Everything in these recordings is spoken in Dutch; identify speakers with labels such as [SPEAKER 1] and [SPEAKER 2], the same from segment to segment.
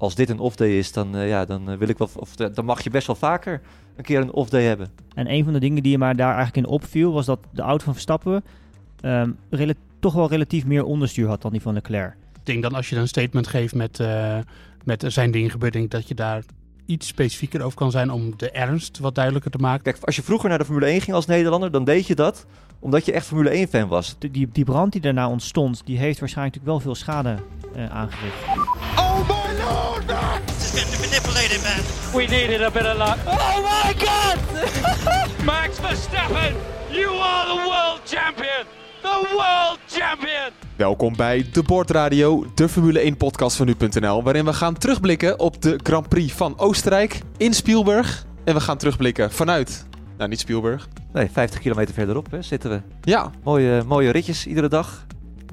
[SPEAKER 1] als dit een off-day is, dan, eh, ja, dan, wil ik wel, of, dan mag je best wel vaker een keer een off-day hebben.
[SPEAKER 2] En een van de dingen die je maar daar eigenlijk in opviel, was dat de auto van Verstappen um, toch wel relatief meer onderstuur had dan die van Leclerc.
[SPEAKER 3] Ik denk dan als je dan een statement geeft met, uh, met zijn ding gebeurt, denk ik dat je daar iets specifieker over kan zijn om de ernst wat duidelijker te maken.
[SPEAKER 1] Kijk, als je vroeger naar de Formule 1 ging als Nederlander, dan deed je dat omdat je echt Formule 1-fan was.
[SPEAKER 2] die, die brand die daarna ontstond, die heeft waarschijnlijk natuurlijk wel veel schade uh, aangericht.
[SPEAKER 4] Oh! This is getting manipulated, man.
[SPEAKER 5] We needed a bit of luck.
[SPEAKER 4] Oh my god!
[SPEAKER 5] Max Verstappen, you are the world champion! The world champion!
[SPEAKER 6] Welkom bij De Bordradio, de Formule 1 podcast van nu.nl, waarin we gaan terugblikken op de Grand Prix van Oostenrijk in Spielberg. En we gaan terugblikken vanuit, nou niet Spielberg.
[SPEAKER 1] Nee, 50 kilometer verderop hè, zitten we.
[SPEAKER 6] Ja.
[SPEAKER 1] Mooie, mooie ritjes iedere dag.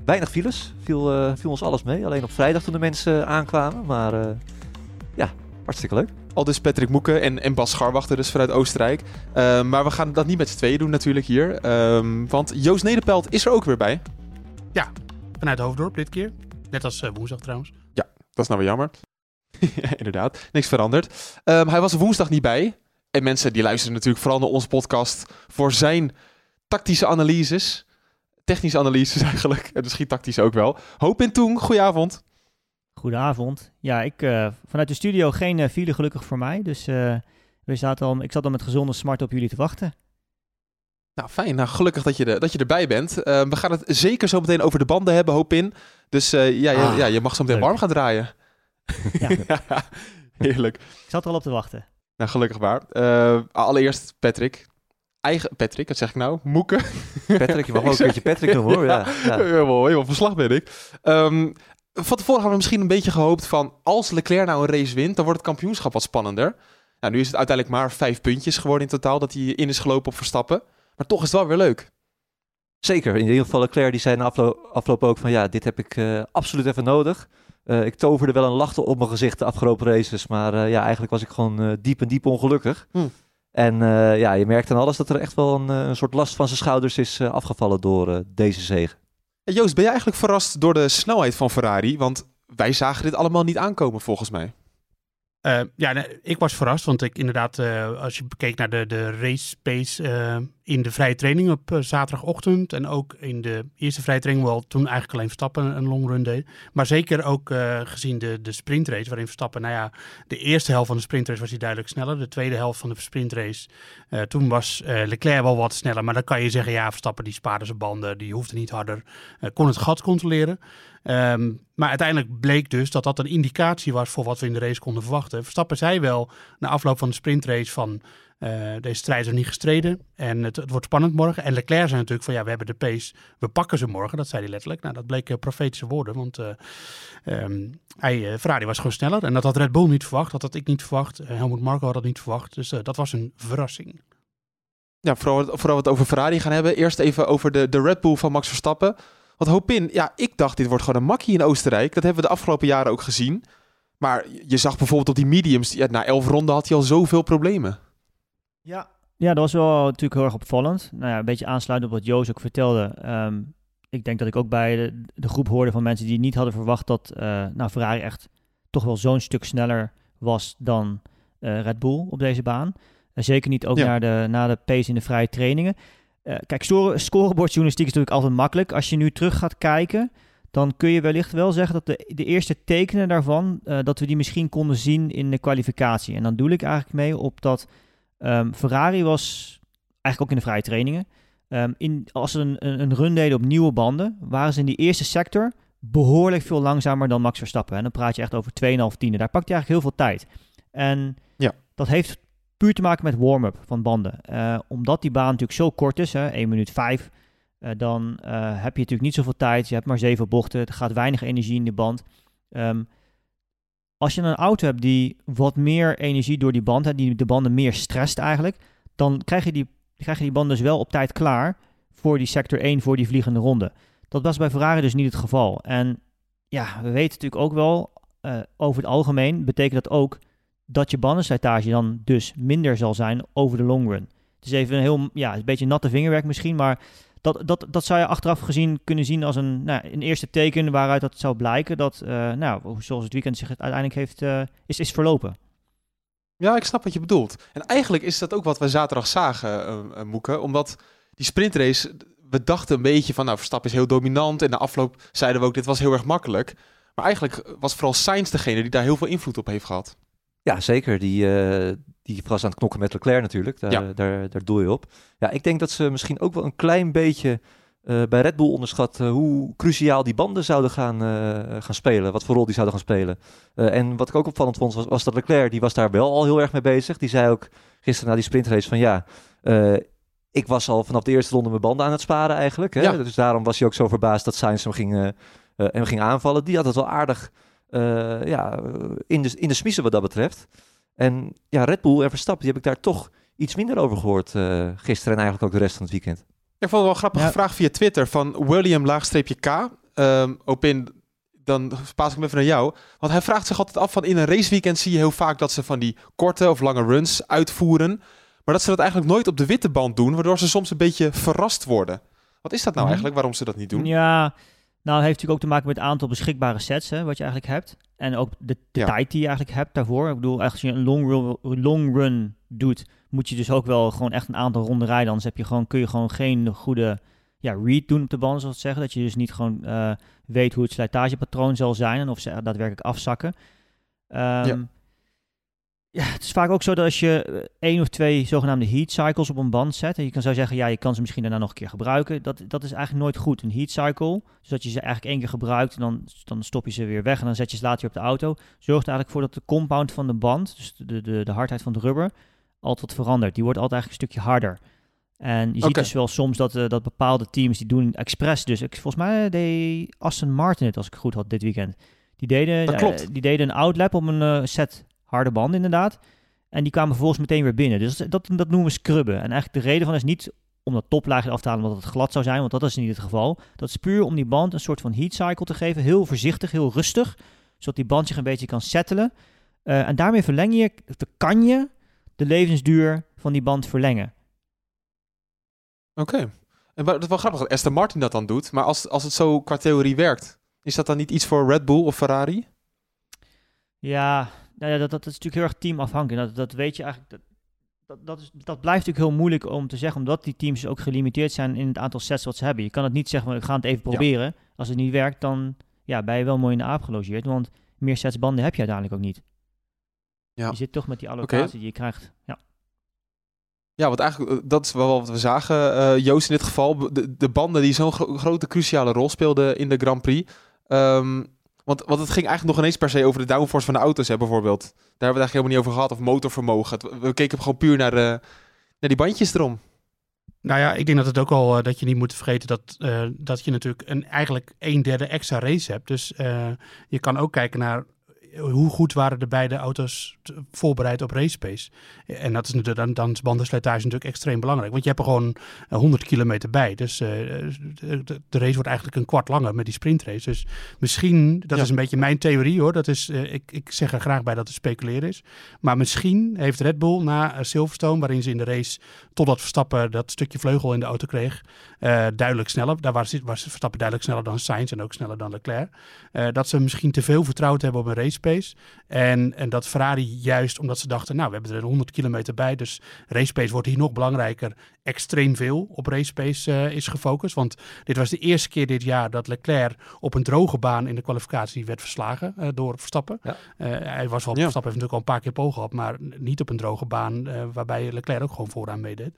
[SPEAKER 1] Weinig files, viel, uh, viel ons alles mee. Alleen op vrijdag toen de mensen aankwamen, maar uh, ja, hartstikke leuk.
[SPEAKER 6] Al dus Patrick Moeken en, en Bas Scharwachter dus vanuit Oostenrijk. Uh, maar we gaan dat niet met z'n tweeën doen natuurlijk hier. Um, want Joost Nederpelt is er ook weer bij.
[SPEAKER 3] Ja, vanuit Hoofddorp dit keer. Net als uh, woensdag trouwens.
[SPEAKER 6] Ja, dat is nou weer jammer. inderdaad, niks veranderd. Um, hij was er woensdag niet bij. En mensen die luisteren natuurlijk vooral naar onze podcast voor zijn tactische analyses. Technische analyses eigenlijk. En misschien tactisch ook wel. Hoop in Toen, goedenavond.
[SPEAKER 2] Goedenavond. Ja, ik, uh, vanuit de studio geen uh, file gelukkig voor mij. Dus uh, we zaten al, ik zat al met gezonde smart op jullie te wachten.
[SPEAKER 6] Nou, fijn. Nou, gelukkig dat je, de, dat je erbij bent. we gaan het zeker zo meteen over de banden hebben, hoop in. Dus ja, ah, ja, ja, je mag zo meteen warm gaan draaien. Ja. Heerlijk.
[SPEAKER 2] Ik zat er al op te wachten.
[SPEAKER 6] Nou, gelukkig waar. allereerst Patrick. Eigen Patrick, wat zeg ik nou? Moeken.
[SPEAKER 1] Patrick, je mag ook een keertje Patrick noemen hoor. Ja, ja.
[SPEAKER 6] Helemaal, helemaal verslag ben ik. Um, van tevoren hadden we misschien een beetje gehoopt van... als Leclerc nou een race wint, dan wordt het kampioenschap wat spannender. Nou, nu is het uiteindelijk maar vijf puntjes geworden in totaal... dat hij in is gelopen op Verstappen. Maar toch is het wel weer leuk.
[SPEAKER 1] Zeker. In ieder geval Leclerc die zei na afloop, afloop ook van... ja, dit heb ik uh, absoluut even nodig. Uh, ik toverde wel een lach op mijn gezicht de afgelopen races... maar uh, ja, eigenlijk was ik gewoon diep en diep ongelukkig. Hm. En ja, je merkt aan alles dat er echt wel een, een soort last van zijn schouders is afgevallen door deze zege.
[SPEAKER 6] Joost, ben je eigenlijk verrast door de snelheid van Ferrari? Want wij zagen dit allemaal niet aankomen volgens mij.
[SPEAKER 3] Uh, ja, ik was verrast, want ik inderdaad, uh, als je keek naar de, de race pace uh, in de vrije training op zaterdagochtend en ook in de eerste vrije training, wel toen eigenlijk alleen Verstappen een long run deed. Maar zeker ook gezien de, de sprintrace, waarin Verstappen, nou ja, de eerste helft van de sprintrace was hij duidelijk sneller. De tweede helft van de sprintrace, toen was Leclerc wel wat sneller. Maar dan kan je zeggen, ja, Verstappen die spaarde zijn banden, die hoefde niet harder, kon het gat controleren. Um, maar uiteindelijk bleek dus dat dat een indicatie was voor wat we in de race konden verwachten. Verstappen zei wel na afloop van de sprintrace van uh, deze strijd is niet gestreden en het, het, wordt spannend morgen. En Leclerc zei natuurlijk van ja, we hebben de pace, we pakken ze morgen. Dat zei hij letterlijk. Nou, dat bleek profetische woorden, want uh, Ferrari was gewoon sneller. En dat had Red Bull niet verwacht, dat had ik niet verwacht. Helmut Marko had dat niet verwacht. Dus dat was een verrassing.
[SPEAKER 6] Ja, vooral, vooral het over Ferrari gaan hebben. Eerst even over de, de Red Bull van Max Verstappen. Want Hopin, ja, ik dacht dit wordt gewoon een makkie in Oostenrijk. Dat hebben we de afgelopen jaren ook gezien. Maar je zag bijvoorbeeld op die mediums, ja, na elf ronden had hij al zoveel problemen.
[SPEAKER 2] Ja, ja dat was wel natuurlijk heel erg opvallend. Nou ja, een beetje aansluitend op wat Joost ook vertelde. Um, ik denk dat ik ook bij de, de, groep hoorde van mensen die niet hadden verwacht dat uh, nou, Ferrari echt toch wel zo'n stuk sneller was dan uh, Red Bull op deze baan. Uh, zeker niet ook ja. naar, de, naar de pace in de vrije trainingen. Uh, kijk, scorebordjournalistiek is natuurlijk altijd makkelijk. Als je nu terug gaat kijken, dan kun je wellicht wel zeggen dat de, de eerste tekenen daarvan, uh, dat we die misschien konden zien in de kwalificatie. En dan doe ik eigenlijk mee op dat um, Ferrari was, eigenlijk ook in de vrije trainingen, um, in, als ze een, een, een, run deden op nieuwe banden, waren ze in die eerste sector behoorlijk veel langzamer dan Max Verstappen. En dan praat je echt over 2,5 tienden. Daar pakt je eigenlijk heel veel tijd. En ja. dat heeft puur te maken met warm-up van banden. Uh, omdat die baan natuurlijk zo kort is, hè, 1 minuut 5, uh, dan uh, heb je natuurlijk niet zoveel tijd. Je hebt maar 7 bochten, er gaat weinig energie in de band. Um, als je een auto hebt die wat meer energie door die band die de banden meer stresst eigenlijk, dan krijg je die, krijg je die banden dus wel op tijd klaar voor die sector 1, voor die vliegende ronde. Dat was bij Ferrari dus niet het geval. En ja, we weten natuurlijk ook wel, over het algemeen betekent dat ook dat je bandenslijtage dan dus minder zal zijn over de long run. Het is even een heel, ja, een beetje natte vingerwerk misschien, maar dat, dat, dat zou je achteraf gezien kunnen zien als een, nou, een eerste teken waaruit dat zou blijken dat, uh, nou, zoals het weekend zich uiteindelijk heeft, uh, is, is verlopen.
[SPEAKER 6] Ja, ik snap wat je bedoelt. En eigenlijk is dat ook wat we zaterdag zagen, uh, Moeke. Omdat die sprintrace, we dachten een beetje van, nou, Verstappen is heel dominant. En de afloop zeiden we ook, dit was heel erg makkelijk. Maar eigenlijk was vooral Sainz degene die daar heel veel invloed op heeft gehad.
[SPEAKER 1] Ja, zeker. Die, uh, die was aan het knokken met Leclerc natuurlijk. Daar, ja. daar, daar doe je op. Ja, ik denk dat ze misschien ook wel een klein beetje uh, bij Red Bull onderschat uh, hoe cruciaal die banden zouden gaan, uh, gaan spelen. Wat voor rol die zouden gaan spelen. en wat ik ook opvallend vond, was, was, dat Leclerc, die was daar wel al heel erg mee bezig. Die zei ook gisteren na die sprintrace van ja, ik was al vanaf de eerste ronde mijn banden aan het sparen eigenlijk. Hè? Ja. Dus daarom was hij ook zo verbaasd dat Sainz hem ging, hem ging aanvallen. Die had het wel aardig ja, in, de, in de smiezen wat dat betreft. En ja, Red Bull en Verstappen, die heb ik daar toch iets minder over gehoord gisteren en eigenlijk ook de rest van het weekend.
[SPEAKER 6] Ik vond het wel een grappige ja. vraag via Twitter van William-K. Um, Opin, dan paas ik hem even naar jou. Want hij vraagt zich altijd af van in een raceweekend zie je heel vaak dat ze van die korte of lange runs uitvoeren. Maar dat ze dat eigenlijk nooit op de witte band doen, waardoor ze soms een beetje verrast worden. Wat is dat nou eigenlijk, waarom ze dat niet doen?
[SPEAKER 2] Ja, nou heeft natuurlijk ook te maken met het aantal beschikbare sets, hè, wat je eigenlijk hebt. En ook de, de ja. tijd die je eigenlijk hebt daarvoor. Ik bedoel, als je een long run, long run doet, moet je dus ook wel gewoon echt een aantal ronden rijden. Anders heb je gewoon, kun je gewoon geen goede ja, read doen op de banden, zoals het zeggen. Dat je dus niet gewoon uh, weet hoe het slijtagepatroon zal zijn en of ze daadwerkelijk afzakken. Um, ja. Ja. het is vaak ook zo dat als je eh, één of twee zogenaamde heat cycles op een band zet, en je kan zou zeggen, ja, je kan ze misschien daarna nog een keer gebruiken. Dat, dat is eigenlijk nooit goed. Een heat cycle, dus dat je ze eigenlijk één keer gebruikt en dan, dan stop je ze weer weg en dan zet je ze later weer op de auto. Zorgt er eigenlijk voor dat de compound van de band, dus de, de, de hardheid van de rubber, altijd verandert. Die wordt altijd eigenlijk een stukje harder. En je ziet dus wel soms dat, uh, dat bepaalde teams die doen expres. Dus ik, volgens mij deed Aston Martin het, als ik goed had, dit weekend. Die deden, uh, die deden een outlap op een uh, set harde band inderdaad. En die kwamen vervolgens meteen weer binnen. Dus dat, dat, noemen we scrubben. En eigenlijk de reden van is niet om dat toplaagje af te halen omdat het glad zou zijn, want dat is niet het geval. Dat is puur om die band een soort van heat cycle te geven. Heel voorzichtig, heel rustig. Zodat die band zich een beetje kan settelen. en daarmee verleng je, kan je de levensduur van die band verlengen.
[SPEAKER 6] Oké. Okay. En dat is wel grappig dat Aston Martin dat dan doet. Maar als, als het zo qua theorie werkt, is dat dan niet iets voor Red Bull of Ferrari?
[SPEAKER 2] Ja, nou ja dat, dat is natuurlijk heel erg teamafhankelijk. Dat, dat weet je eigenlijk. Dat, dat, dat, is, dat blijft natuurlijk heel moeilijk om te zeggen, omdat die teams ook gelimiteerd zijn in het aantal sets wat ze hebben. Je kan het niet zeggen, we gaan het even proberen. Ja. Als het niet werkt, dan ja, ben je wel mooi in de aap gelogeerd. Want meer sets banden heb je uiteindelijk ook niet. Ja. Je zit toch met die allocatie okay. die je krijgt. Ja.
[SPEAKER 6] Ja, want eigenlijk, eh, dat is wel wat we zagen, uh, Joost in dit geval. De, de banden die zo'n gro grote cruciale rol speelden in de Grand Prix. Um, want, want het ging eigenlijk nog ineens per se over de downforce van de auto's, hè, bijvoorbeeld. Daar hebben we het eigenlijk helemaal niet over gehad, of motorvermogen. We keken gewoon puur naar, de, naar die bandjes erom.
[SPEAKER 3] Nou ja, ik denk dat het ook al uh, dat je niet moet vergeten dat, uh, dat je natuurlijk een, eigenlijk een derde extra race hebt. Dus je kan ook kijken naar hoe goed waren de beide auto's voorbereid op race pace? En dat is natuurlijk dan, dan is bandenslijtage natuurlijk extreem belangrijk. Want je hebt er gewoon 100 eh, kilometer bij. Dus uh, de, de, race wordt eigenlijk een kwart langer met die sprintrace. Dus misschien, dat ja. is een beetje mijn theorie hoor. Dat is, uh, ik, ik zeg er graag bij dat het speculeren is. Maar misschien heeft Red Bull na Silverstone, waarin ze in de race totdat Verstappen dat stukje vleugel in de auto kreeg, uh, duidelijk sneller. Daar was, was Verstappen duidelijk sneller dan Sainz en ook sneller dan Leclerc. dat ze misschien te veel vertrouwd hebben op een race En, en dat Ferrari juist omdat ze dachten, nou, we hebben er 100 kilometer bij, dus race pace wordt hier nog belangrijker, extreem veel op race pace uh, is gefocust. Want dit was de eerste keer dit jaar dat Leclerc op een droge baan in de kwalificatie werd verslagen uh, door Verstappen. Ja. Uh, hij was wel, ja. Verstappen heeft natuurlijk al een paar keer pogen gehad, maar niet op een droge baan waarbij Leclerc ook gewoon vooraan meedeed.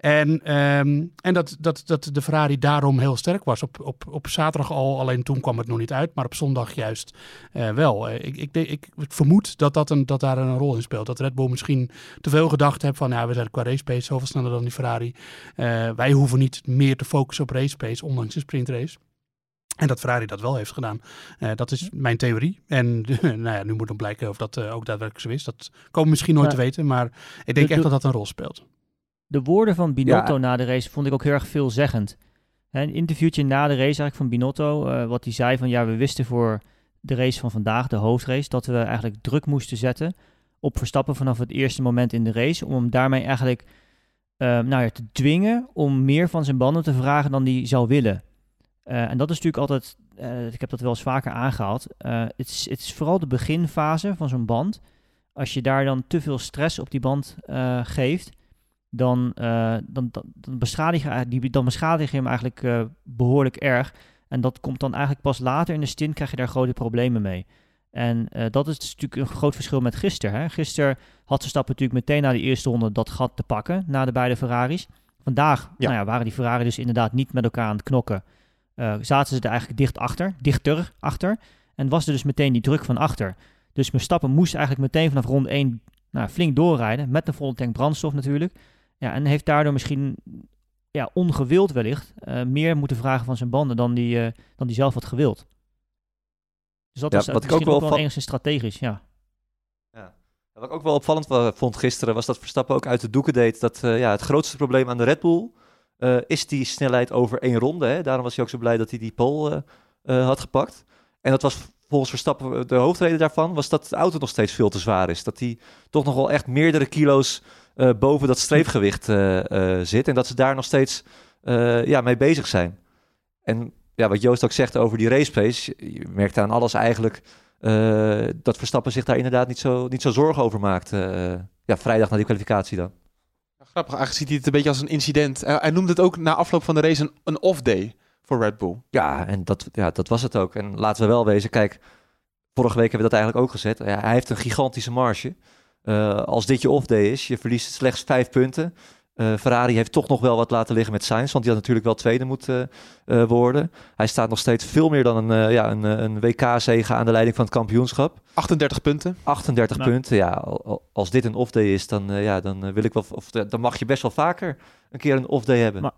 [SPEAKER 3] En, um, en dat, dat, dat de Ferrari daarom heel sterk was. Op, op, op zaterdag al, alleen toen kwam het nog niet uit, maar op zondag juist uh, wel. Uh, ik, ik, ik, ik, vermoed dat, dat, een, dat daar een rol in speelt. Dat Red Bull misschien te veel gedacht heeft van ja, we zijn qua race pace zoveel sneller dan die Ferrari. Uh, wij hoeven niet meer te focussen op race pace, ondanks de sprintrace. En dat Ferrari dat wel heeft gedaan. Uh, dat is mijn theorie. En nou ja, nu moet nog blijken of dat uh, ook daadwerkelijk zo is. Dat komen we misschien nooit ja. te weten. Maar ik denk echt dat dat een rol speelt
[SPEAKER 2] de woorden van Binotto ja. na de race vond ik ook heel erg veelzeggend. Een interviewtje na de race eigenlijk van Binotto, uh, wat hij zei van ja, we wisten voor de race van vandaag, de hoofdrace, dat we eigenlijk druk moesten zetten op Verstappen vanaf het eerste moment in de race, om hem daarmee eigenlijk ehm, nou ja, te dwingen om meer van zijn banden te vragen dan hij zou willen. Eh, en dat is natuurlijk altijd, eh, ik heb dat wel eens vaker aangehaald. Eh, het, is, het is vooral de beginfase van zo'n band. Als je daar dan te veel stress op die band eh, geeft, dan, eh, dan, dan, dan, beschadig je, die, dan beschadig je hem eigenlijk eh, behoorlijk erg. En dat komt dan eigenlijk pas later in de stint, krijg je daar grote problemen mee. En eh, dat is dus natuurlijk een groot verschil met gisteren. Hè? Gisteren had Verstappen natuurlijk meteen na die eerste ronde dat gat te pakken, na de beide Ferraris. Vandaag
[SPEAKER 6] Ja.
[SPEAKER 2] Nou ja, waren die Ferrari dus inderdaad niet met elkaar aan het knokken. Zaten ze er eigenlijk dicht achter, dichter achter. En was er dus meteen die druk van achter. Dus Verstappen moest eigenlijk meteen vanaf ronde 1 nou, flink doorrijden, met een volle tank brandstof natuurlijk. Ja, en heeft daardoor misschien ja, ongewild wellicht eh, meer moeten vragen van zijn banden dan die, eh, dan die zelf had gewild. Dus dat
[SPEAKER 1] Ja,
[SPEAKER 2] was eh,
[SPEAKER 1] wat ik ook
[SPEAKER 2] ook
[SPEAKER 1] wel
[SPEAKER 2] wel
[SPEAKER 1] van-
[SPEAKER 2] enigszins strategisch, ja.
[SPEAKER 1] Wat ik ook wel opvallend vond gisteren was dat Verstappen ook uit de doeken deed dat ja, het grootste probleem aan de Red Bull is die snelheid over één ronde. Hè? Daarom was hij ook zo blij dat hij die pole had gepakt. En dat was volgens Verstappen de hoofdreden daarvan, was dat de auto nog steeds veel te zwaar is. Dat hij toch nog wel echt meerdere kilo's eh, boven dat streefgewicht eh, eh, zit. En dat ze daar nog steeds ja, mee bezig zijn. En ja, wat Joost ook zegt over die race pace, je merkt aan alles eigenlijk dat Verstappen zich daar inderdaad niet zo, niet zo zorgen over maakt. ja, vrijdag na die kwalificatie dan.
[SPEAKER 6] Grappig, eigenlijk ziet hij het een beetje als een incident. Hij noemde het ook na afloop van de race een, een off-day voor Red Bull.
[SPEAKER 1] Ja, en dat, ja, dat was het ook. En laten we wel wezen, kijk, vorige week hebben we dat eigenlijk ook gezet. Ja, hij heeft een gigantische marge. Eh, als dit je off-day is, je verliest slechts vijf punten. Eh, Ferrari heeft toch nog wel wat laten liggen met Sainz, want die had natuurlijk wel tweede moeten eh, worden. Hij staat nog steeds veel meer dan een, ja, een, een WK-zege aan de leiding van het kampioenschap.
[SPEAKER 6] 38 punten.
[SPEAKER 1] 38
[SPEAKER 2] Nou.
[SPEAKER 1] punten, ja. al- al- Als dit een off-day is, dan, ja, dan wil ik wel, of dan mag je best wel vaker een keer een off-day hebben.
[SPEAKER 2] Maar-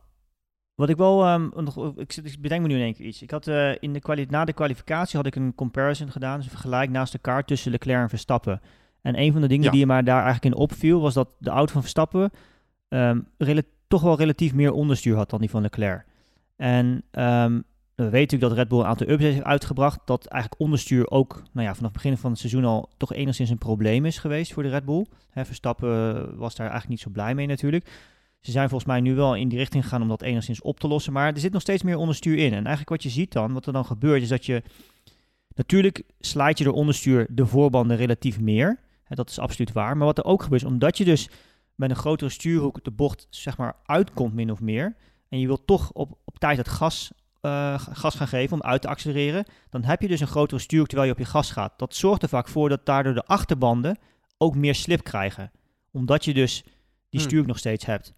[SPEAKER 2] Wat ik wel, ehm, nog, ik, bedenk me nu in één keer iets. Ik had in de na de kwalificatie had ik een comparison gedaan, dus een vergelijk naast elkaar tussen Leclerc en Verstappen. En een van de dingen
[SPEAKER 6] Ja.
[SPEAKER 2] die je maar daar eigenlijk in opviel, was dat de auto van Verstappen ehm, toch wel relatief meer onderstuur had dan die van Leclerc. En ehm, we weten natuurlijk dat Red Bull een aantal updates heeft uitgebracht, dat eigenlijk onderstuur ook nou ja, vanaf het begin van het seizoen al toch enigszins een probleem is geweest voor de Red Bull. Hè, Verstappen eh, was daar eigenlijk niet zo blij mee natuurlijk. Ze zijn volgens mij nu wel in die richting gegaan om dat enigszins op te lossen. Maar er zit nog steeds meer onderstuur in. En eigenlijk wat je ziet dan, wat er dan gebeurt, is dat je... Natuurlijk slaat je door onderstuur de voorbanden relatief meer. Dat is absoluut waar. Maar wat er ook gebeurt, is omdat je dus met een grotere stuurhoek de bocht zeg maar uitkomt min of meer... en je wilt toch op, op tijd het gas, eh, gas gaan geven om uit te accelereren... dan heb je dus een grotere stuurhoek terwijl je op je gas gaat. Dat zorgt er vaak voor dat daardoor de achterbanden ook meer slip krijgen. Omdat je dus die
[SPEAKER 6] Hmm.
[SPEAKER 2] stuurhoek nog steeds hebt.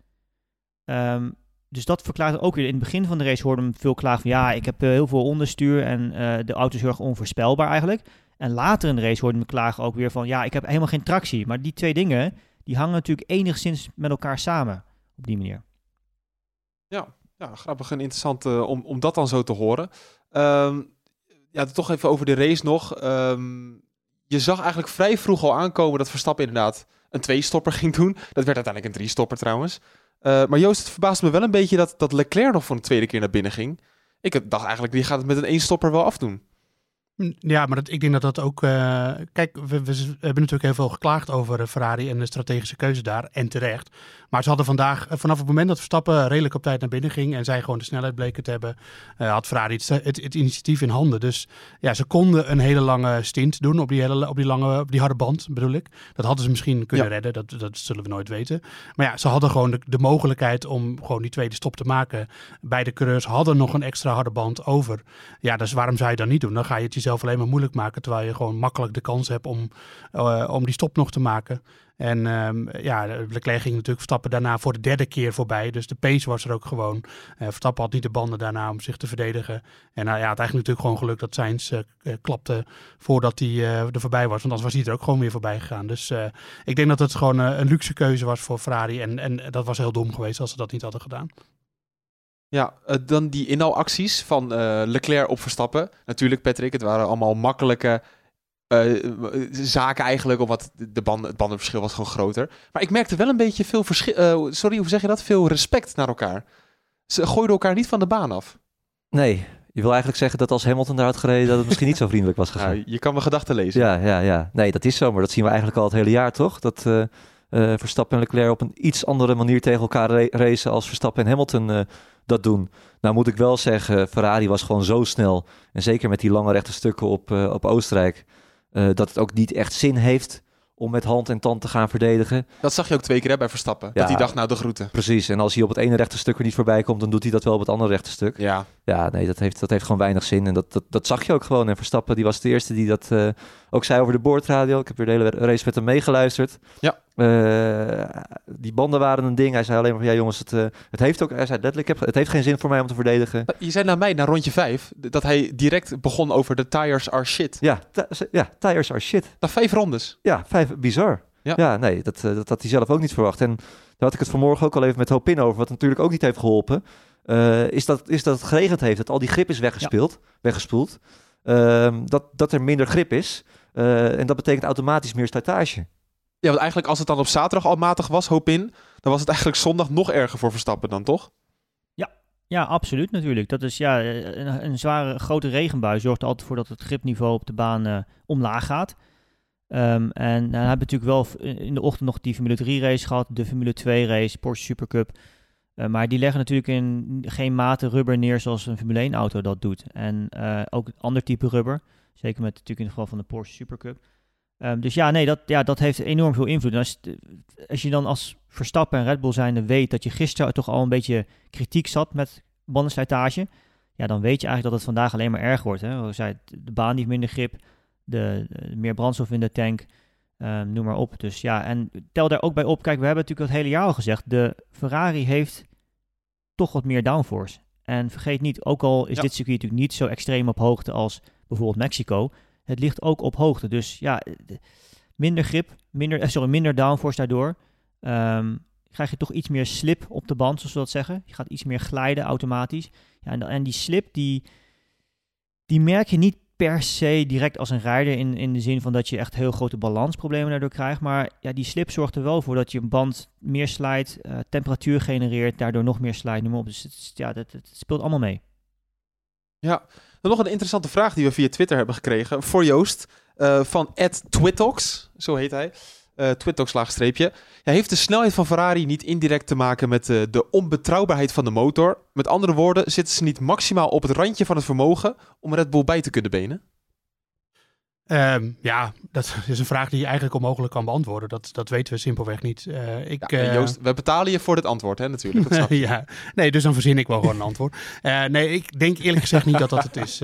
[SPEAKER 2] Ehm, dus dat verklaart ook weer. In het begin van de race hoorde hem veel klagen van ja, ik heb eh, heel veel onderstuur en eh, de auto is heel erg onvoorspelbaar eigenlijk. En later in de race hoorde hem klagen ook weer van ja, ik heb helemaal geen tractie. Maar die twee dingen, die hangen natuurlijk enigszins met elkaar samen op die manier.
[SPEAKER 6] Ja, grappig en interessant eh, om, om dat dan zo te horen. Ehm, ja, toch even over de race nog. Ehm, je zag eigenlijk vrij vroeg al aankomen dat Verstappen inderdaad een twee-stopper ging doen. Dat werd uiteindelijk een drie-stopper trouwens. Eh, maar Joost, het verbaasde me wel een beetje dat, dat Leclerc nog voor een tweede keer naar binnen ging. Ik dacht eigenlijk, die gaat het met een één-stopper wel afdoen.
[SPEAKER 3] Ja, maar dat, ik denk dat dat ook. eh, kijk, we, we hebben natuurlijk heel veel geklaagd over eh, Ferrari en de strategische keuze daar. En terecht. Maar ze hadden vandaag, eh, vanaf het moment dat Verstappen redelijk op tijd naar binnen ging. en zij gewoon de snelheid bleken te hebben. eh, had Ferrari het, het, het initiatief in handen. Dus ja, ze konden een hele lange stint doen op die, hele, op die, lange, op die harde band, bedoel ik. Dat hadden ze misschien kunnen
[SPEAKER 6] Ja.
[SPEAKER 3] redden, dat, dat zullen we nooit weten. Maar ja, ze hadden gewoon de, de mogelijkheid om gewoon die tweede stop te maken. Beide coureurs hadden nog een extra harde band over. Ja, dus waarom zou je dat niet doen? Dan ga je het jezelf alleen maar moeilijk maken, terwijl je gewoon makkelijk de kans hebt om, eh, om die stop nog te maken. En ehm, ja, Leclerc ging natuurlijk Verstappen daarna voor de derde keer voorbij. Dus de pace was er ook gewoon. Eh Verstappen had niet de banden daarna om zich te verdedigen. En nou ja, het eigenlijk natuurlijk gewoon geluk dat Sainz eh, klapte voordat hij er voorbij was. Want anders was hij er ook gewoon weer voorbij gegaan. Dus ik denk dat het gewoon een luxe keuze was voor Ferrari. En, en dat was heel dom geweest als ze dat niet hadden gedaan.
[SPEAKER 6] Ja, dan die inhaalacties van Leclerc op Verstappen. Natuurlijk, Patrick, het waren allemaal makkelijke zaken eigenlijk, omdat de banden, het bandenverschil was gewoon groter. Maar ik merkte wel een beetje veel verschil. eh, sorry, hoe zeg je dat? Veel respect naar elkaar. Ze gooiden elkaar niet van de baan af.
[SPEAKER 1] Nee, je wil eigenlijk zeggen dat als Hamilton daar had gereden, dat het misschien niet zo vriendelijk was gegaan.
[SPEAKER 6] Nou, je kan mijn gedachten lezen.
[SPEAKER 1] Ja, ja, ja. Nee, dat is zo, maar dat zien we eigenlijk al het hele jaar, toch? Dat eh, eh, Verstappen en Leclerc op een iets andere manier tegen elkaar ra- racen als Verstappen en Hamilton eh, dat doen. Nou moet ik wel zeggen, Ferrari was gewoon zo snel. En zeker met die lange rechte stukken op, eh, op Oostenrijk. Eh, dat het ook niet echt zin heeft om met hand en tand te gaan verdedigen.
[SPEAKER 6] Dat zag je ook twee keer hè, bij Verstappen.
[SPEAKER 1] Ja.
[SPEAKER 6] Dat hij dacht, nou de groeten.
[SPEAKER 1] Precies. En als hij op het ene rechte stuk er niet voorbij komt, dan doet hij dat wel op het andere rechte stuk.
[SPEAKER 6] Ja,
[SPEAKER 1] Ja, nee, dat heeft, dat heeft gewoon weinig zin. En dat, dat, dat zag je ook gewoon. En Verstappen, die was de eerste die dat eh, ook zei over de boordradio. Ik heb weer de hele race met hem meegeluisterd.
[SPEAKER 6] Ja.
[SPEAKER 1] Eh, die banden waren een ding. Hij zei alleen maar van, ja jongens, het, eh, het heeft ook, hij zei letterlijk, het heeft geen zin voor mij om te verdedigen.
[SPEAKER 6] je zei naar mij, na rondje vijf, dat hij direct begon over de tires are shit.
[SPEAKER 1] Ja, ja, tires are shit.
[SPEAKER 6] Na vijf rondes.
[SPEAKER 1] Ja, vijf, bizar.
[SPEAKER 6] Ja.
[SPEAKER 1] Ja, nee, dat, eh, dat had hij zelf ook niet verwacht. En daar had ik het vanmorgen ook al even met Hopin over, wat natuurlijk ook niet heeft geholpen. eh, is, dat, is dat het geregend heeft, dat al die grip is weggespeeld, weggespoeld. Ehm, dat, dat er minder grip is. En dat betekent automatisch meer slijtage.
[SPEAKER 6] Ja, want eigenlijk als het dan op zaterdag al matig was, hoop in, dan was het eigenlijk zondag nog erger voor Verstappen dan, toch?
[SPEAKER 2] Ja, absoluut natuurlijk. Dat is ja, een, zware grote regenbui zorgt er altijd voor dat het gripniveau op de baan eh, omlaag gaat. Ehm, en dan hebben we natuurlijk wel v- in de ochtend nog die Formule 3 race gehad, de Formule 2 race, Porsche Supercup. Eh, maar die leggen natuurlijk in geen mate rubber neer zoals een Formule 1 auto dat doet. En eh, ook ander type rubber. Zeker met natuurlijk in het geval van de Porsche Supercup. Ehm, dus ja, nee, dat, ja, dat heeft enorm veel invloed. En als, als je dan als Verstappen en Red Bull zijnde weet dat je gisteren toch al een beetje kritiek zat met bandenslijtage, ja, dan weet je eigenlijk dat het vandaag alleen maar erger wordt. Hè? Zei, de baan heeft minder grip, de, de- meer brandstof in de tank, ehm, noem maar op. Dus ja, en tel daar ook bij op, kijk, we hebben natuurlijk het hele jaar al gezegd, de Ferrari heeft toch wat meer downforce. En vergeet niet, ook al is
[SPEAKER 6] Ja.
[SPEAKER 2] dit circuit natuurlijk niet zo extreem op hoogte als bijvoorbeeld Mexico, het ligt ook op hoogte. Dus ja, de- minder grip, minder, eh, sorry, minder downforce daardoor. Ehm, krijg je toch iets meer slip op de band, zoals we dat zeggen. Je gaat iets meer glijden automatisch. Ja, en, en die slip, die, die merk je niet per se direct als een rijder in, in de zin van dat je echt heel grote balansproblemen daardoor krijgt. Maar ja, die slip zorgt er wel voor dat je band meer slijt, eh, temperatuur genereert, daardoor nog meer slijt, noem op. Dus het, ja, dat, het speelt allemaal mee.
[SPEAKER 6] Ja. Nog een interessante vraag die we via Twitter hebben gekregen. Voor Joost. eh, van Twittox. Zo heet hij. Eh Twittox laagstreepje. Heeft de snelheid van Ferrari niet indirect te maken met eh, de onbetrouwbaarheid van de motor? Met andere woorden, zitten ze niet maximaal op het randje van het vermogen om Red Bull bij te kunnen benen?
[SPEAKER 3] Ehm, ja, dat is een vraag die je eigenlijk onmogelijk kan beantwoorden. Dat, dat weten we simpelweg niet. Eh, ik,
[SPEAKER 6] Ja,
[SPEAKER 3] eh,
[SPEAKER 6] Joost, we betalen je voor dit antwoord, hè, natuurlijk. Dat
[SPEAKER 3] ja, nee, dus dan verzin ik wel gewoon een antwoord. Eh, nee, ik denk eerlijk gezegd niet dat dat het is.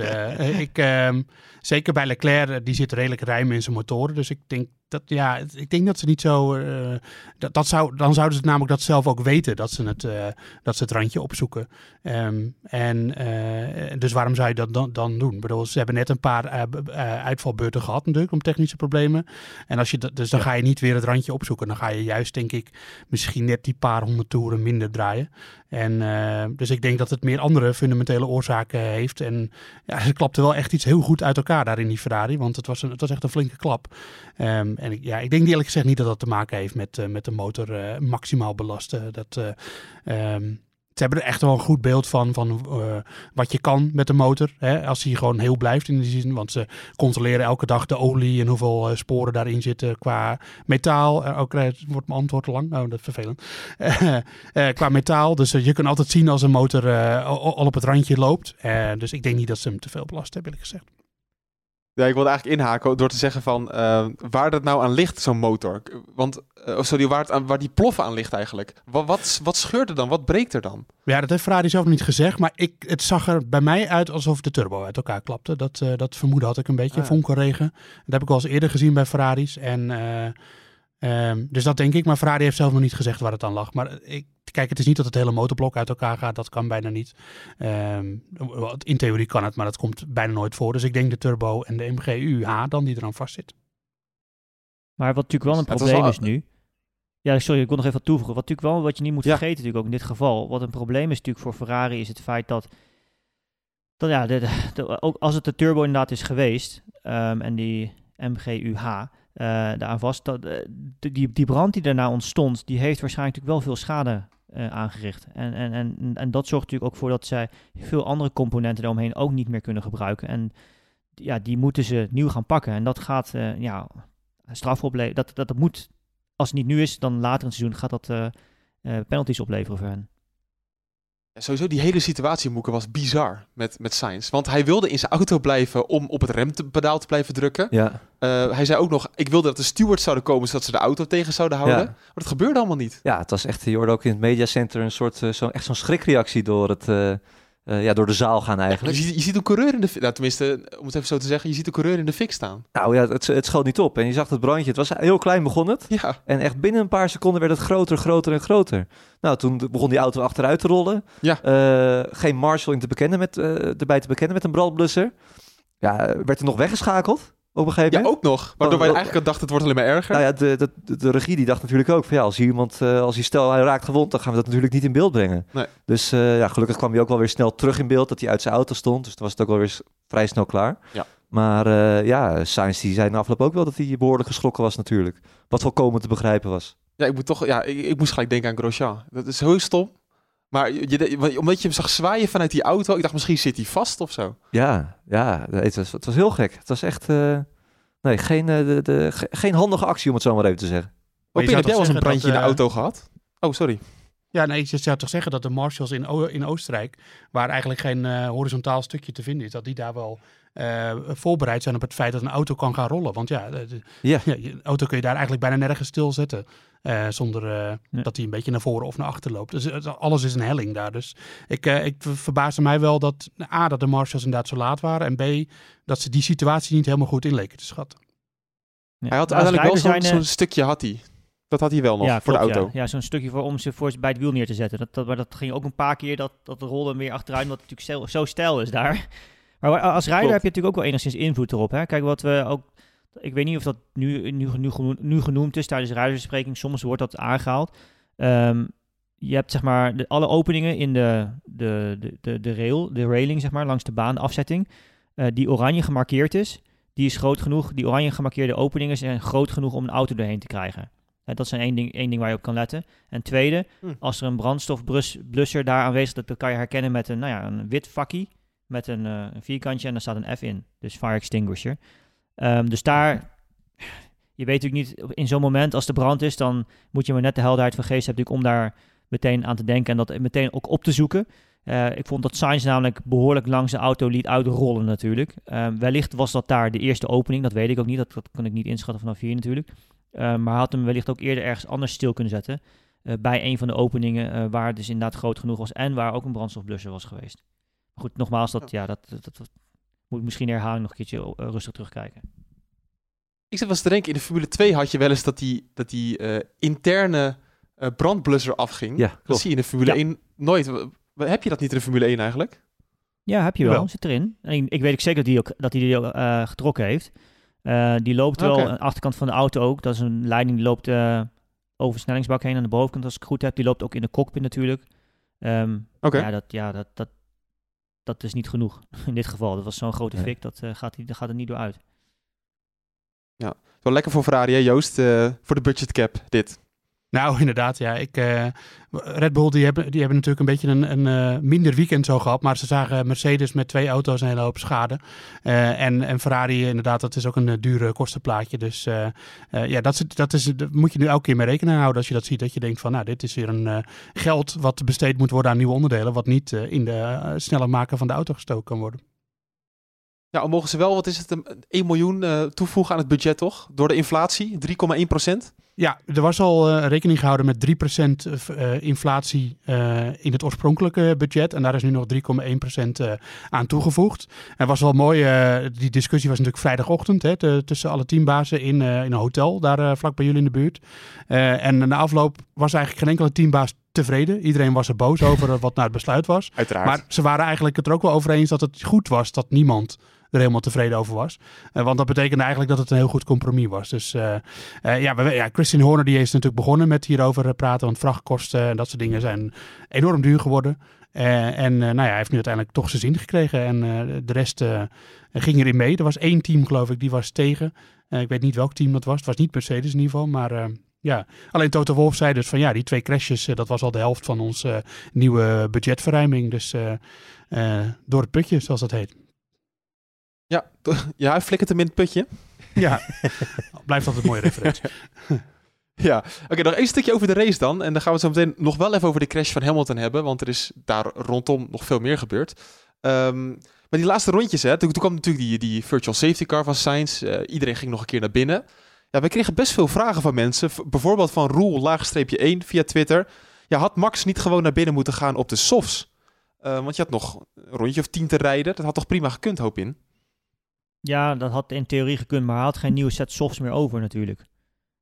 [SPEAKER 3] Ik, ehm, zeker bij Leclerc, die zit redelijk ruim in zijn motoren. Dus ik denk dat, ja, ik denk dat ze niet zo. eh, dat, dat zou, dan zouden ze namelijk dat zelf ook weten, dat ze het, eh, dat ze het randje opzoeken. Ehm, en eh, dus waarom zou je dat dan, dan doen? Ik bedoel, ze hebben net een paar uitvalbeurten gehad natuurlijk om technische problemen. En als je dat, dus dan ga je niet weer het randje opzoeken. Dan ga je juist, denk ik, misschien net die paar honderd toeren minder draaien. En dus ik denk dat het meer andere fundamentele oorzaken heeft. En ja, ze klapte wel echt iets heel goed uit elkaar daar in die Ferrari. Want het was, een, het was echt een flinke klap. Ehm, en ik, ja, ik denk eerlijk gezegd niet dat dat te maken heeft met, eh, met de motor eh, maximaal belasten. Dat, eh, ehm, ze hebben er echt wel een goed beeld van, van wat je kan met de motor. Hè, als hij gewoon heel blijft in die zin. Want ze controleren elke dag de olie en hoeveel sporen daarin zitten qua metaal. Eh, ook, eh, wordt mijn antwoord lang. Oh, dat is vervelend. Qua metaal. Dus je kunt altijd zien als een motor al, op het randje loopt. Dus ik denk niet dat ze hem te veel belast hebben, eerlijk gezegd.
[SPEAKER 6] Ja, ik wilde eigenlijk inhaken door te zeggen van eh, waar dat nou aan ligt, zo'n motor. Want, eh, sorry, waar, het aan, waar die ploffen aan ligt eigenlijk. Wat, wat, wat scheurt er dan? Wat breekt er dan?
[SPEAKER 3] Ja, dat heeft Ferrari zelf niet gezegd. Maar ik, het zag er bij mij uit alsof de turbo uit elkaar klapte. Dat, eh, dat vermoeden had ik een beetje.
[SPEAKER 6] Ah.
[SPEAKER 3] Vonkelregen. Dat heb ik wel eens eerder gezien bij Ferraris. En, eh, ehm, dus dat denk ik. Maar Ferrari heeft zelf nog niet gezegd waar het aan lag. Maar ik, kijk, het is niet dat het hele motorblok uit elkaar gaat. Dat kan bijna niet. Ehm, in theorie kan het, maar dat komt bijna nooit voor. Dus ik denk de turbo en de MGU-H dan die eraan vastzit.
[SPEAKER 2] Maar wat natuurlijk wel een probleem is nu. Ja, sorry, ik wil nog even wat toevoegen. Wat natuurlijk wel, wat je niet moet
[SPEAKER 6] Ja.
[SPEAKER 2] vergeten, natuurlijk ook in dit geval. Wat een probleem is natuurlijk voor Ferrari, is het feit dat. dat ja, de, de- de- ook als het de turbo inderdaad is geweest. ehm, en die MGUH eh daaraan vast. Dat, eh, de- die, die brand die daarna ontstond, die heeft waarschijnlijk natuurlijk wel veel schade eh, aangericht. En, en, en, en dat zorgt natuurlijk ook voor dat zij veel andere componenten daaromheen ook niet meer kunnen gebruiken. En ja, die moeten ze nieuw gaan pakken. En dat gaat, eh, ja, straf opleveren. Dat, dat, dat moet als het niet nu is, dan later in het seizoen gaat dat eh, penalties opleveren voor hen.
[SPEAKER 6] Ja, sowieso, die hele situatie, Moeke, was bizar met, met Sainz. Want hij wilde in zijn auto blijven om op het rempedaal te blijven drukken.
[SPEAKER 1] Ja,
[SPEAKER 6] Eh, hij zei ook nog, ik wilde dat de stewards zouden komen, zodat ze de auto tegen zouden houden.
[SPEAKER 1] Ja.
[SPEAKER 6] Maar dat gebeurde allemaal niet.
[SPEAKER 1] ja, het was echt, je hoorde ook in het mediacenter een soort, eh, zo, echt zo'n schrikreactie door, het, eh, eh, ja, door de zaal gaan
[SPEAKER 6] Je
[SPEAKER 1] eigenlijk.
[SPEAKER 6] ziet, je ziet een coureur in de nou, tenminste, om het even zo te zeggen, je ziet een coureur in de fik staan.
[SPEAKER 1] Nou ja, het, het schoot niet op. En je zag het brandje, het was heel klein begon het.
[SPEAKER 6] Ja,
[SPEAKER 1] En echt binnen een paar seconden werd het groter, groter en groter. Nou, toen begon die auto achteruit te rollen.
[SPEAKER 6] Ja.
[SPEAKER 1] Eh, geen Marshall in te bekennen met, eh, erbij te bekennen met een brandblusser. Ja, werd er nog weggeschakeld op een gegeven
[SPEAKER 6] ja
[SPEAKER 1] moment.
[SPEAKER 6] ook nog. Waardoor wij
[SPEAKER 1] Oh, oh.
[SPEAKER 6] eigenlijk dachten, het wordt alleen maar erger.
[SPEAKER 1] Nou ja, de, de, de, regie die dacht natuurlijk ook van ja, als hier iemand, eh, als hij stel hij raakt gewond, dan gaan we dat natuurlijk niet in beeld brengen.
[SPEAKER 6] Nee.
[SPEAKER 1] Dus eh, ja, gelukkig kwam hij ook wel weer snel terug in beeld dat hij uit zijn auto stond. Dus toen was het ook wel weer vrij snel klaar.
[SPEAKER 6] Ja.
[SPEAKER 1] Maar eh, ja, Sainz die zei na afloop ook wel dat hij behoorlijk geschrokken was natuurlijk. Wat volkomen te begrijpen was.
[SPEAKER 6] Ja, ik moet toch, ja, ik, ik moest gelijk denken aan Grosjean. Dat is heel stom. Maar je, je- omdat je hem zag zwaaien vanuit die auto, ik dacht misschien zit hij vast of zo.
[SPEAKER 1] Ja, ja, het was, het was heel gek. Het was echt, eh, nee, geen, eh, de, de, ge- geen handige actie om het zo maar even te zeggen.
[SPEAKER 6] Wat
[SPEAKER 3] je
[SPEAKER 6] heb jij wel eens een brandje in de
[SPEAKER 3] zeggen
[SPEAKER 6] auto gehad? Oh, sorry.
[SPEAKER 3] Ja, nee, je zou toch zeggen dat de marshals in, O- in Oostenrijk, waar eigenlijk geen eh, horizontaal stukje te vinden is, dat die daar wel eh, voorbereid zijn op het feit dat een auto kan gaan rollen. Want ja, de,
[SPEAKER 1] Ja.
[SPEAKER 3] ja, je auto kun je daar eigenlijk bijna nergens stilzetten. Eh zonder eh,
[SPEAKER 2] Ja.
[SPEAKER 3] dat hij een beetje naar voren of naar achter loopt. Dus het- alles is een helling daar. Dus ik, eh, ik ver- verbaasde mij wel dat A, dat de marshals inderdaad zo laat waren. En B, dat ze die situatie niet helemaal goed in leken te schatten.
[SPEAKER 2] Ja.
[SPEAKER 6] Hij had uiteindelijk wel zo'n
[SPEAKER 2] zijn,
[SPEAKER 6] zo'n stukje had hij. Dat had hij wel nog
[SPEAKER 2] ja,
[SPEAKER 6] voor de auto.
[SPEAKER 2] Ja, ja zo'n stukje voor, om ze voor bij het wiel neer te zetten. Dat, dat, maar dat ging ook een paar keer, dat, dat rolde weer achteruit, omdat het natuurlijk zo, zo stijl is daar. Maar als rijder
[SPEAKER 6] Klopt.
[SPEAKER 2] heb je natuurlijk ook wel enigszins invloed erop. Hè? Kijk, wat we ook... Ik weet niet of dat nu, nu, nu, genoemd, nu genoemd is tijdens de. Soms wordt dat aangehaald. Ehm, je hebt zeg maar de, alle openingen in de, de, de, de, de rail, de railing zeg maar, langs de baan, de afzetting. eh, die oranje gemarkeerd is, die is groot genoeg. Die oranje gemarkeerde openingen zijn groot genoeg om een auto doorheen te krijgen. Hè, dat is één ding, één ding waar je op kan letten. En tweede,
[SPEAKER 6] Hm.
[SPEAKER 2] als er een brandstofblusser daar aanwezig is, dat kan je herkennen met een, nou ja, een wit vakkie met een, eh, een vierkantje en daar staat een F in. Dus fire extinguisher. Ehm, dus daar, je weet natuurlijk niet, in zo'n moment als er brand is, dan moet je maar net de helderheid van geest hebben natuurlijk om daar meteen aan te denken en dat meteen ook op te zoeken. Eh, ik vond dat Sainz namelijk behoorlijk langs de auto liet uitrollen natuurlijk. Ehm, wellicht was dat daar de eerste opening, dat weet ik ook niet. Dat, dat kan ik niet inschatten vanaf hier natuurlijk. Ehm, maar had hem wellicht ook eerder ergens anders stil kunnen zetten. eh, bij een van de openingen eh, waar het dus inderdaad groot genoeg was en waar ook een brandstofblusser was geweest. Goed, nogmaals, dat, ja, dat, dat, dat moet ik misschien herhaling nog een keertje eh, rustig terugkijken.
[SPEAKER 6] Ik zit wel eens te denken, in de Formule 2 had je wel eens dat die, dat die eh, interne eh, brandblusser afging.
[SPEAKER 1] Ja,
[SPEAKER 6] dat zie je in de Formule
[SPEAKER 2] Ja.
[SPEAKER 6] 1 nooit. Heb je dat niet in de Formule 1 eigenlijk?
[SPEAKER 2] Ja, heb je wel.
[SPEAKER 3] Jawel.
[SPEAKER 2] Zit erin. En ik, ik weet ook zeker dat hij ook, dat hij die ook eh, getrokken heeft. Eh, die loopt wel aan de achterkant van de auto ook. Dat is een leiding die loopt eh, over de versnellingsbak heen aan de bovenkant als ik het goed heb. Die loopt ook in de cockpit natuurlijk. Ehm,
[SPEAKER 6] Oké.
[SPEAKER 2] Ja, dat, ja dat, dat, dat is niet genoeg in dit geval. Dat was zo'n grote
[SPEAKER 1] Nee.
[SPEAKER 2] fik, dat, eh, gaat, daar gaat er niet door uit.
[SPEAKER 6] Wel lekker voor Ferrari, hè, Joost? eh, voor de budget cap, dit.
[SPEAKER 3] Nou, inderdaad, ja. Ik, eh, Red Bull die hebben, die hebben natuurlijk een beetje een, een eh, minder weekend zo gehad. Maar ze zagen Mercedes met twee auto's een hele hoop schade. Eh, en, en Ferrari, inderdaad, dat is ook een dure kostenplaatje. Dus ja, dat, is, dat, is, moet je nu elke keer mee rekening houden als je dat ziet. Dat je denkt van, nou, dit is weer een geld wat besteed moet worden aan nieuwe onderdelen. Wat niet in de sneller maken van de auto gestoken kan worden.
[SPEAKER 6] Al mogen ze wel, wat is het, een 1 miljoen toevoegen aan het budget, toch? Door de inflatie, 3,1 procent.
[SPEAKER 3] Ja, er was al eh, rekening gehouden met 3% v- eh, inflatie eh, in het oorspronkelijke budget. En daar is nu nog 3,1% eh, aan toegevoegd. En was wel mooi, eh, die discussie was natuurlijk vrijdagochtend hè, te- tussen alle teambazen in, eh, in een hotel, daar eh, vlak bij jullie in de buurt. Eh, en na afloop was eigenlijk geen enkele teambaas tevreden. Iedereen was er boos over eh, wat nou het besluit was.
[SPEAKER 6] Uiteraard.
[SPEAKER 3] Maar ze waren eigenlijk het er ook wel over eens dat het goed was dat niemand er helemaal tevreden over was. Eh, want dat betekende eigenlijk dat het een heel goed compromis was. Dus eh, eh, ja, we, ja, Christian Horner die is natuurlijk begonnen met hierover praten. Want vrachtkosten en dat soort dingen zijn enorm duur geworden. En nou ja, hij heeft nu uiteindelijk toch zijn zin gekregen. En de rest ging erin mee. Er was één team, geloof ik, die was tegen. Ik weet niet welk team dat was. Het was niet Mercedes in ieder geval. Maar ja, alleen Toto Wolff zei dus van ja, die twee crashes, dat was al de helft van onze nieuwe budgetverruiming. Dus door het putje, zoals dat heet.
[SPEAKER 6] Ja, ja, hij flikkert hem in het putje.
[SPEAKER 3] Ja, blijft altijd een mooie referentie.
[SPEAKER 6] Ja, oké, nog één stukje over de race dan. En dan gaan we het zo meteen nog wel even over de crash van Hamilton hebben. Want er is daar rondom nog veel meer gebeurd. Ehm, maar die laatste rondjes, hè, toen, toen kwam natuurlijk die, die virtual safety car van Sainz. Eh, iedereen ging nog een keer naar binnen. Ja, we kregen best veel vragen van mensen. Bijvoorbeeld van Roel, laagstreepje 1 via Twitter. Ja, had Max niet gewoon naar binnen moeten gaan op de softs? Eh, want je had nog een rondje of tien te rijden. Dat had toch prima gekund, hoop in?
[SPEAKER 2] Ja, dat had in theorie gekund, maar hij had geen nieuwe set softs meer over natuurlijk.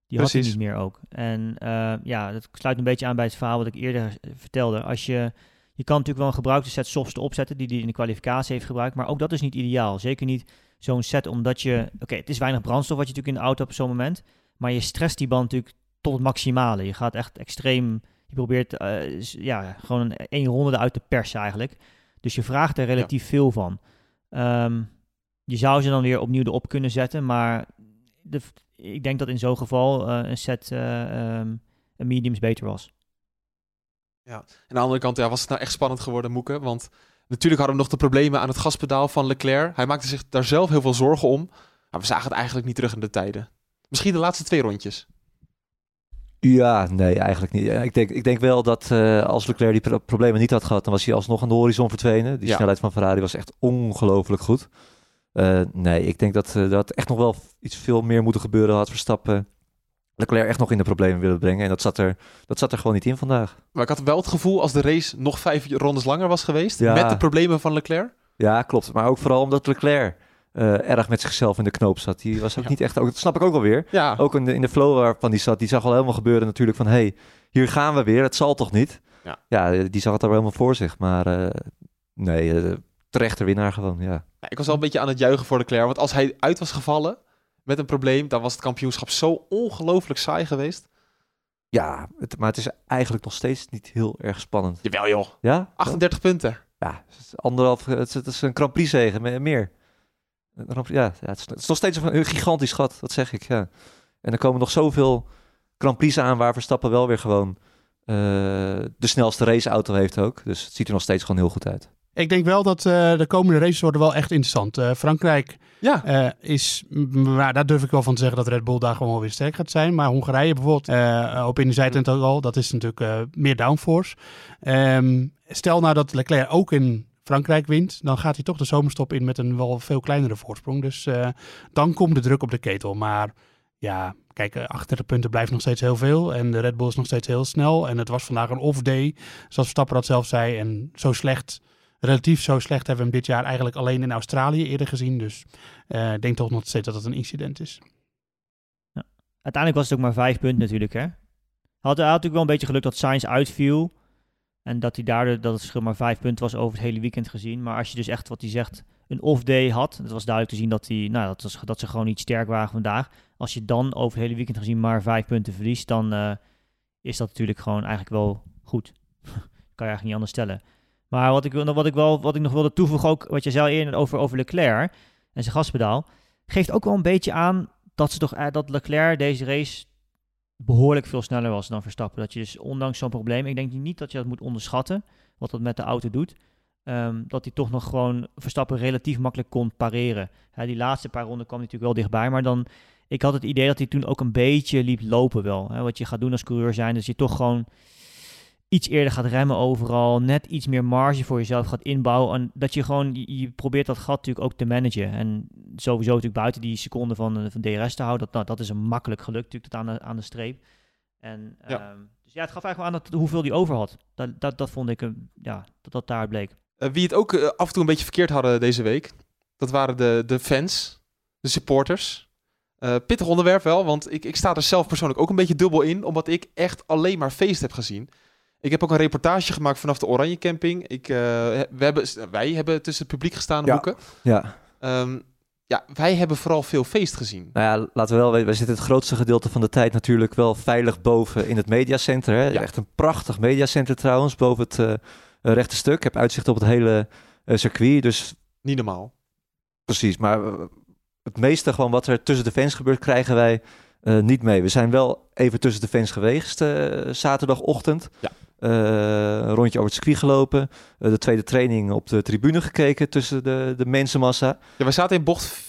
[SPEAKER 2] Die had hij niet meer ook. En eh, ja, dat sluit een beetje aan bij het verhaal wat ik eerder vertelde. Als je, je kan natuurlijk wel een gebruikte set softs erop zetten die hij in de kwalificatie heeft gebruikt, maar ook dat is niet ideaal. Zeker niet zo'n set, omdat je, oké, het is weinig brandstof wat je natuurlijk in de auto hebt op zo'n moment, maar je stresst die band natuurlijk tot het maximale. Je gaat echt extreem, je probeert eh, ja, gewoon een één ronde eruit te persen eigenlijk. Dus je vraagt er relatief veel van. Ehm, je zou ze dan weer opnieuw erop kunnen zetten, maar de, ik denk dat in zo'n geval eh, een set eh, ehm, een mediums beter was.
[SPEAKER 6] Aan de andere kant ja, was het nou echt spannend geworden, Moeke. Want natuurlijk hadden we nog de problemen aan het gaspedaal van Leclerc. Hij maakte zich daar zelf heel veel zorgen om. Maar we zagen het eigenlijk niet terug in de tijden. Misschien de laatste twee rondjes.
[SPEAKER 1] Ja, nee, eigenlijk niet. Ja, Ik denk, ik denk wel dat eh, als Leclerc die pro- problemen niet had gehad, dan was hij alsnog aan de horizon verdwenen. Die
[SPEAKER 6] Ja.
[SPEAKER 1] snelheid van Ferrari was echt ongelooflijk goed. Eh, nee, ik denk dat eh, dat echt nog wel iets veel meer moeten gebeuren. Had Verstappen Leclerc echt nog in de problemen willen brengen. En dat zat er, dat zat er gewoon niet in vandaag.
[SPEAKER 6] Maar ik had wel het gevoel als de race nog vijf rondes langer was geweest.
[SPEAKER 1] Ja.
[SPEAKER 6] Met de problemen van Leclerc.
[SPEAKER 1] Ja, klopt. Maar ook vooral omdat Leclerc eh, erg met zichzelf in de knoop zat. Die was ook
[SPEAKER 6] Ja.
[SPEAKER 1] niet echt, ook, dat snap ik ook wel weer.
[SPEAKER 6] Ja,
[SPEAKER 1] Ook in de, in de flow waarvan die zat, die zag al helemaal gebeuren natuurlijk van... hey, hier gaan we weer, het zal toch niet?
[SPEAKER 6] Ja.
[SPEAKER 1] Ja, die zag het al helemaal voor zich. Maar nee, terechte winnaar gewoon, ja.
[SPEAKER 6] Ja, ik was wel een beetje aan het juichen voor Leclerc. Want als hij uit was gevallen met een probleem, dan was het kampioenschap zo ongelooflijk saai geweest.
[SPEAKER 1] Ja, het, maar het is eigenlijk nog steeds niet heel erg spannend.
[SPEAKER 6] Jawel joh,
[SPEAKER 1] Ja?
[SPEAKER 6] 38 punten.
[SPEAKER 1] Ja, het is anderhalf, het is, het is een Grand Prix zegen, meer. Ja, het, is, het is nog steeds een, gigantisch gat, dat zeg ik, ja. En er komen nog zoveel Grand Prix aan waar Verstappen wel weer gewoon eh, de snelste raceauto heeft ook. Dus het ziet er nog steeds gewoon heel goed uit.
[SPEAKER 3] Ik denk wel dat eh, de komende races worden wel echt interessant. Eh, Frankrijk
[SPEAKER 6] Ja,
[SPEAKER 3] eh, is, maar daar durf ik wel van te zeggen dat Red Bull daar gewoon wel weer sterk gaat zijn. Maar Hongarije bijvoorbeeld, op in de zijtent ook al, dat is natuurlijk meer downforce. Ehm, stel nou dat Leclerc ook in Frankrijk wint, dan gaat hij toch de zomerstop in met een wel veel kleinere voorsprong. Dus dan komt de druk op de ketel. Maar ja, kijk, eh, 38 punten blijft nog steeds heel veel. En de Red Bull is nog steeds heel snel. En het was vandaag een off-day, zoals Verstappen dat zelf zei. En zo slecht, relatief zo slecht hebben we hem dit jaar eigenlijk alleen in Australië eerder gezien. Dus eh, ik denk toch nog steeds dat het een incident is.
[SPEAKER 2] Uiteindelijk was het ook maar vijf punten natuurlijk, hè. Had, hij natuurlijk wel een beetje geluk dat Sainz uitviel. En dat hij daardoor, dat het verschil maar vijf punten was over het hele weekend gezien. Maar als je dus echt, wat hij zegt, een off-day had. Het was duidelijk te zien dat, hij, nou, dat, was, dat ze gewoon niet sterk waren vandaag. Als je dan over het hele weekend gezien maar vijf punten verliest, dan eh, is dat natuurlijk gewoon eigenlijk wel goed. kan je eigenlijk niet anders stellen. Maar wat ik, wat ik, wel, wat ik nog wilde toevoegen, ook wat je zei eerder over, Leclerc en zijn gaspedaal, geeft ook wel een beetje aan dat, ze toch, eh, dat Leclerc deze race behoorlijk veel sneller was dan Verstappen. Dat je dus ondanks zo'n probleem, ik denk niet dat je dat moet onderschatten, wat dat met de auto doet, ehm, dat hij toch nog gewoon Verstappen relatief makkelijk kon pareren. Die laatste paar ronden kwam hij natuurlijk wel dichtbij, maar dan, ik had het idee dat hij toen ook een beetje liep lopen wel. Wat je gaat doen als coureur zijn, dus je toch gewoon iets eerder gaat remmen overal, net iets meer marge voor jezelf gaat inbouwen. En dat je gewoon, je, je probeert dat gat natuurlijk ook te managen. En sowieso natuurlijk buiten die seconde van, eh, van DRS te houden, dat, nou, dat is een makkelijk gelukt natuurlijk tot aan de, aan de streep. En,
[SPEAKER 6] Ja.
[SPEAKER 2] ehm, dus ja, het gaf eigenlijk aan dat, hoeveel die over had. Dat, dat, dat vond ik, eh, ja, dat dat daar bleek.
[SPEAKER 6] Eh, wie het ook af en toe een beetje verkeerd hadden deze week, dat waren de, de fans, de supporters. Pittig onderwerp wel, want ik, ik sta er zelf persoonlijk ook een beetje dubbel in, omdat ik echt alleen maar feest heb gezien. Ik heb ook een reportage gemaakt vanaf de Oranje Camping. Ik, eh, we hebben, wij hebben tussen het publiek gestaan,
[SPEAKER 1] Ja.
[SPEAKER 6] boeken.
[SPEAKER 1] Ja,
[SPEAKER 6] Ehm, ja, wij hebben vooral veel feest gezien.
[SPEAKER 1] nou ja, laten we wel weten, wij zitten het grootste gedeelte van de tijd natuurlijk wel veilig boven in het mediacenter. Hè?
[SPEAKER 6] Ja.
[SPEAKER 1] Echt een prachtig mediacenter trouwens, boven het eh, rechte stuk. Ik heb uitzicht op het hele eh, circuit, dus
[SPEAKER 6] Niet normaal.
[SPEAKER 1] Precies, maar het meeste gewoon wat er tussen de fans gebeurt, krijgen wij niet mee. We zijn wel even tussen de fans geweest zaterdagochtend.
[SPEAKER 6] Ja.
[SPEAKER 1] Eh, een rondje over het circuit gelopen. Eh, de tweede training op de tribune gekeken tussen de, de mensenmassa.
[SPEAKER 6] Ja, we zaten in bocht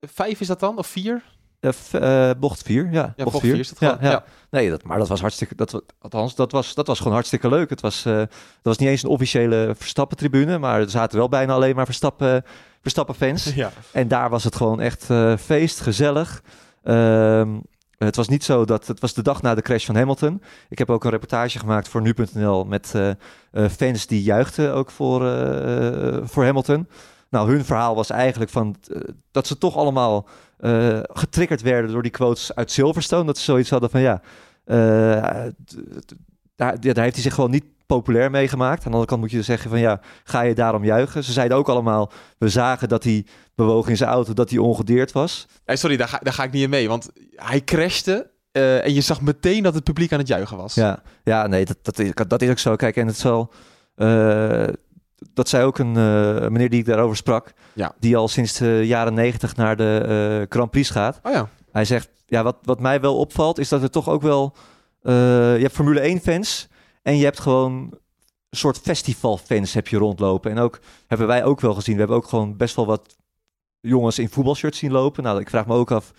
[SPEAKER 6] vijf, is dat dan? Of vier?
[SPEAKER 1] Eh, eh, bocht 4, ja.
[SPEAKER 6] Ja, bocht vier is dat
[SPEAKER 1] ja,
[SPEAKER 6] gewoon,
[SPEAKER 1] ja.
[SPEAKER 6] ja.
[SPEAKER 1] Nee, dat, maar dat was hartstikke... Dat, althans, dat was, dat was gewoon hartstikke leuk. Het was, eh, dat was niet eens een officiële Verstappen-tribune, maar er zaten wel bijna alleen maar Verstappen, Verstappen-fans.
[SPEAKER 6] Ja.
[SPEAKER 1] En daar was het gewoon echt eh, feest, gezellig. Ehm, het was niet zo dat... Het was de dag na de crash van Hamilton. Ik heb ook een reportage gemaakt voor Nu.nl met eh, eh, fans die juichten ook voor, eh, voor Hamilton. Nou, hun verhaal was eigenlijk van dat ze toch allemaal getriggerd werden door die quotes uit Silverstone. Dat ze zoiets hadden van ja, daar, daar heeft hij zich gewoon niet populair mee gemaakt. Aan de andere kant moet je dus zeggen van ja, ga je daarom juichen? Ze zeiden ook allemaal, we zagen dat hij bewoog in zijn auto, dat hij ongedeerd was.
[SPEAKER 6] Hey, sorry, daar ga, daar ga ik niet in mee. Want hij crashte eh, en je zag meteen dat het publiek aan het juichen was.
[SPEAKER 1] Ja, ja nee, dat, dat, is, dat is ook zo. Kijk, en het zal... eh, dat zei ook een eh, meneer die ik daarover sprak,
[SPEAKER 6] Ja.
[SPEAKER 1] die al sinds de jaren negentig naar de Grand Prix gaat.
[SPEAKER 6] Oh ja.
[SPEAKER 1] Hij zegt, ja, wat, wat mij wel opvalt, is dat er toch ook wel... je hebt Formule 1 fans en je hebt gewoon een soort festivalfans heb je rondlopen. En ook hebben wij ook wel gezien. We hebben ook gewoon best wel wat jongens in voetbalshirts zien lopen. Nou, ik vraag me ook af,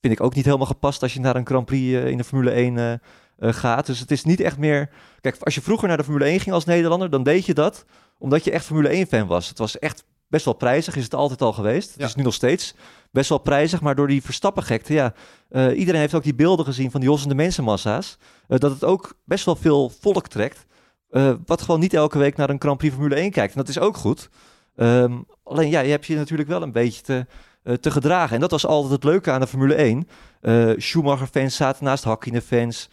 [SPEAKER 1] vind ik ook niet helemaal gepast als je naar een Grand Prix eh, in de Formule 1 eh, eh, gaat. Dus het is niet echt meer... Kijk, als je vroeger naar de Formule 1 ging als Nederlander, dan deed je dat omdat je echt Formule 1 fan was. Het was echt best wel prijzig, is het altijd al geweest. Het
[SPEAKER 6] Ja.
[SPEAKER 1] is nu nog steeds best wel prijzig, maar door die Verstappen-gekte, ja, eh, iedereen heeft ook die beelden gezien van die hossende mensenmassa's, eh, dat het ook best wel veel volk trekt, eh, wat gewoon niet elke week naar een Grand Prix Formule 1 kijkt. En dat is ook goed. Ehm, alleen ja, je hebt je natuurlijk wel een beetje te, te gedragen. En dat was altijd het leuke aan de Formule 1. Eh, Schumacher-fans zaten naast Hakkinen-fans.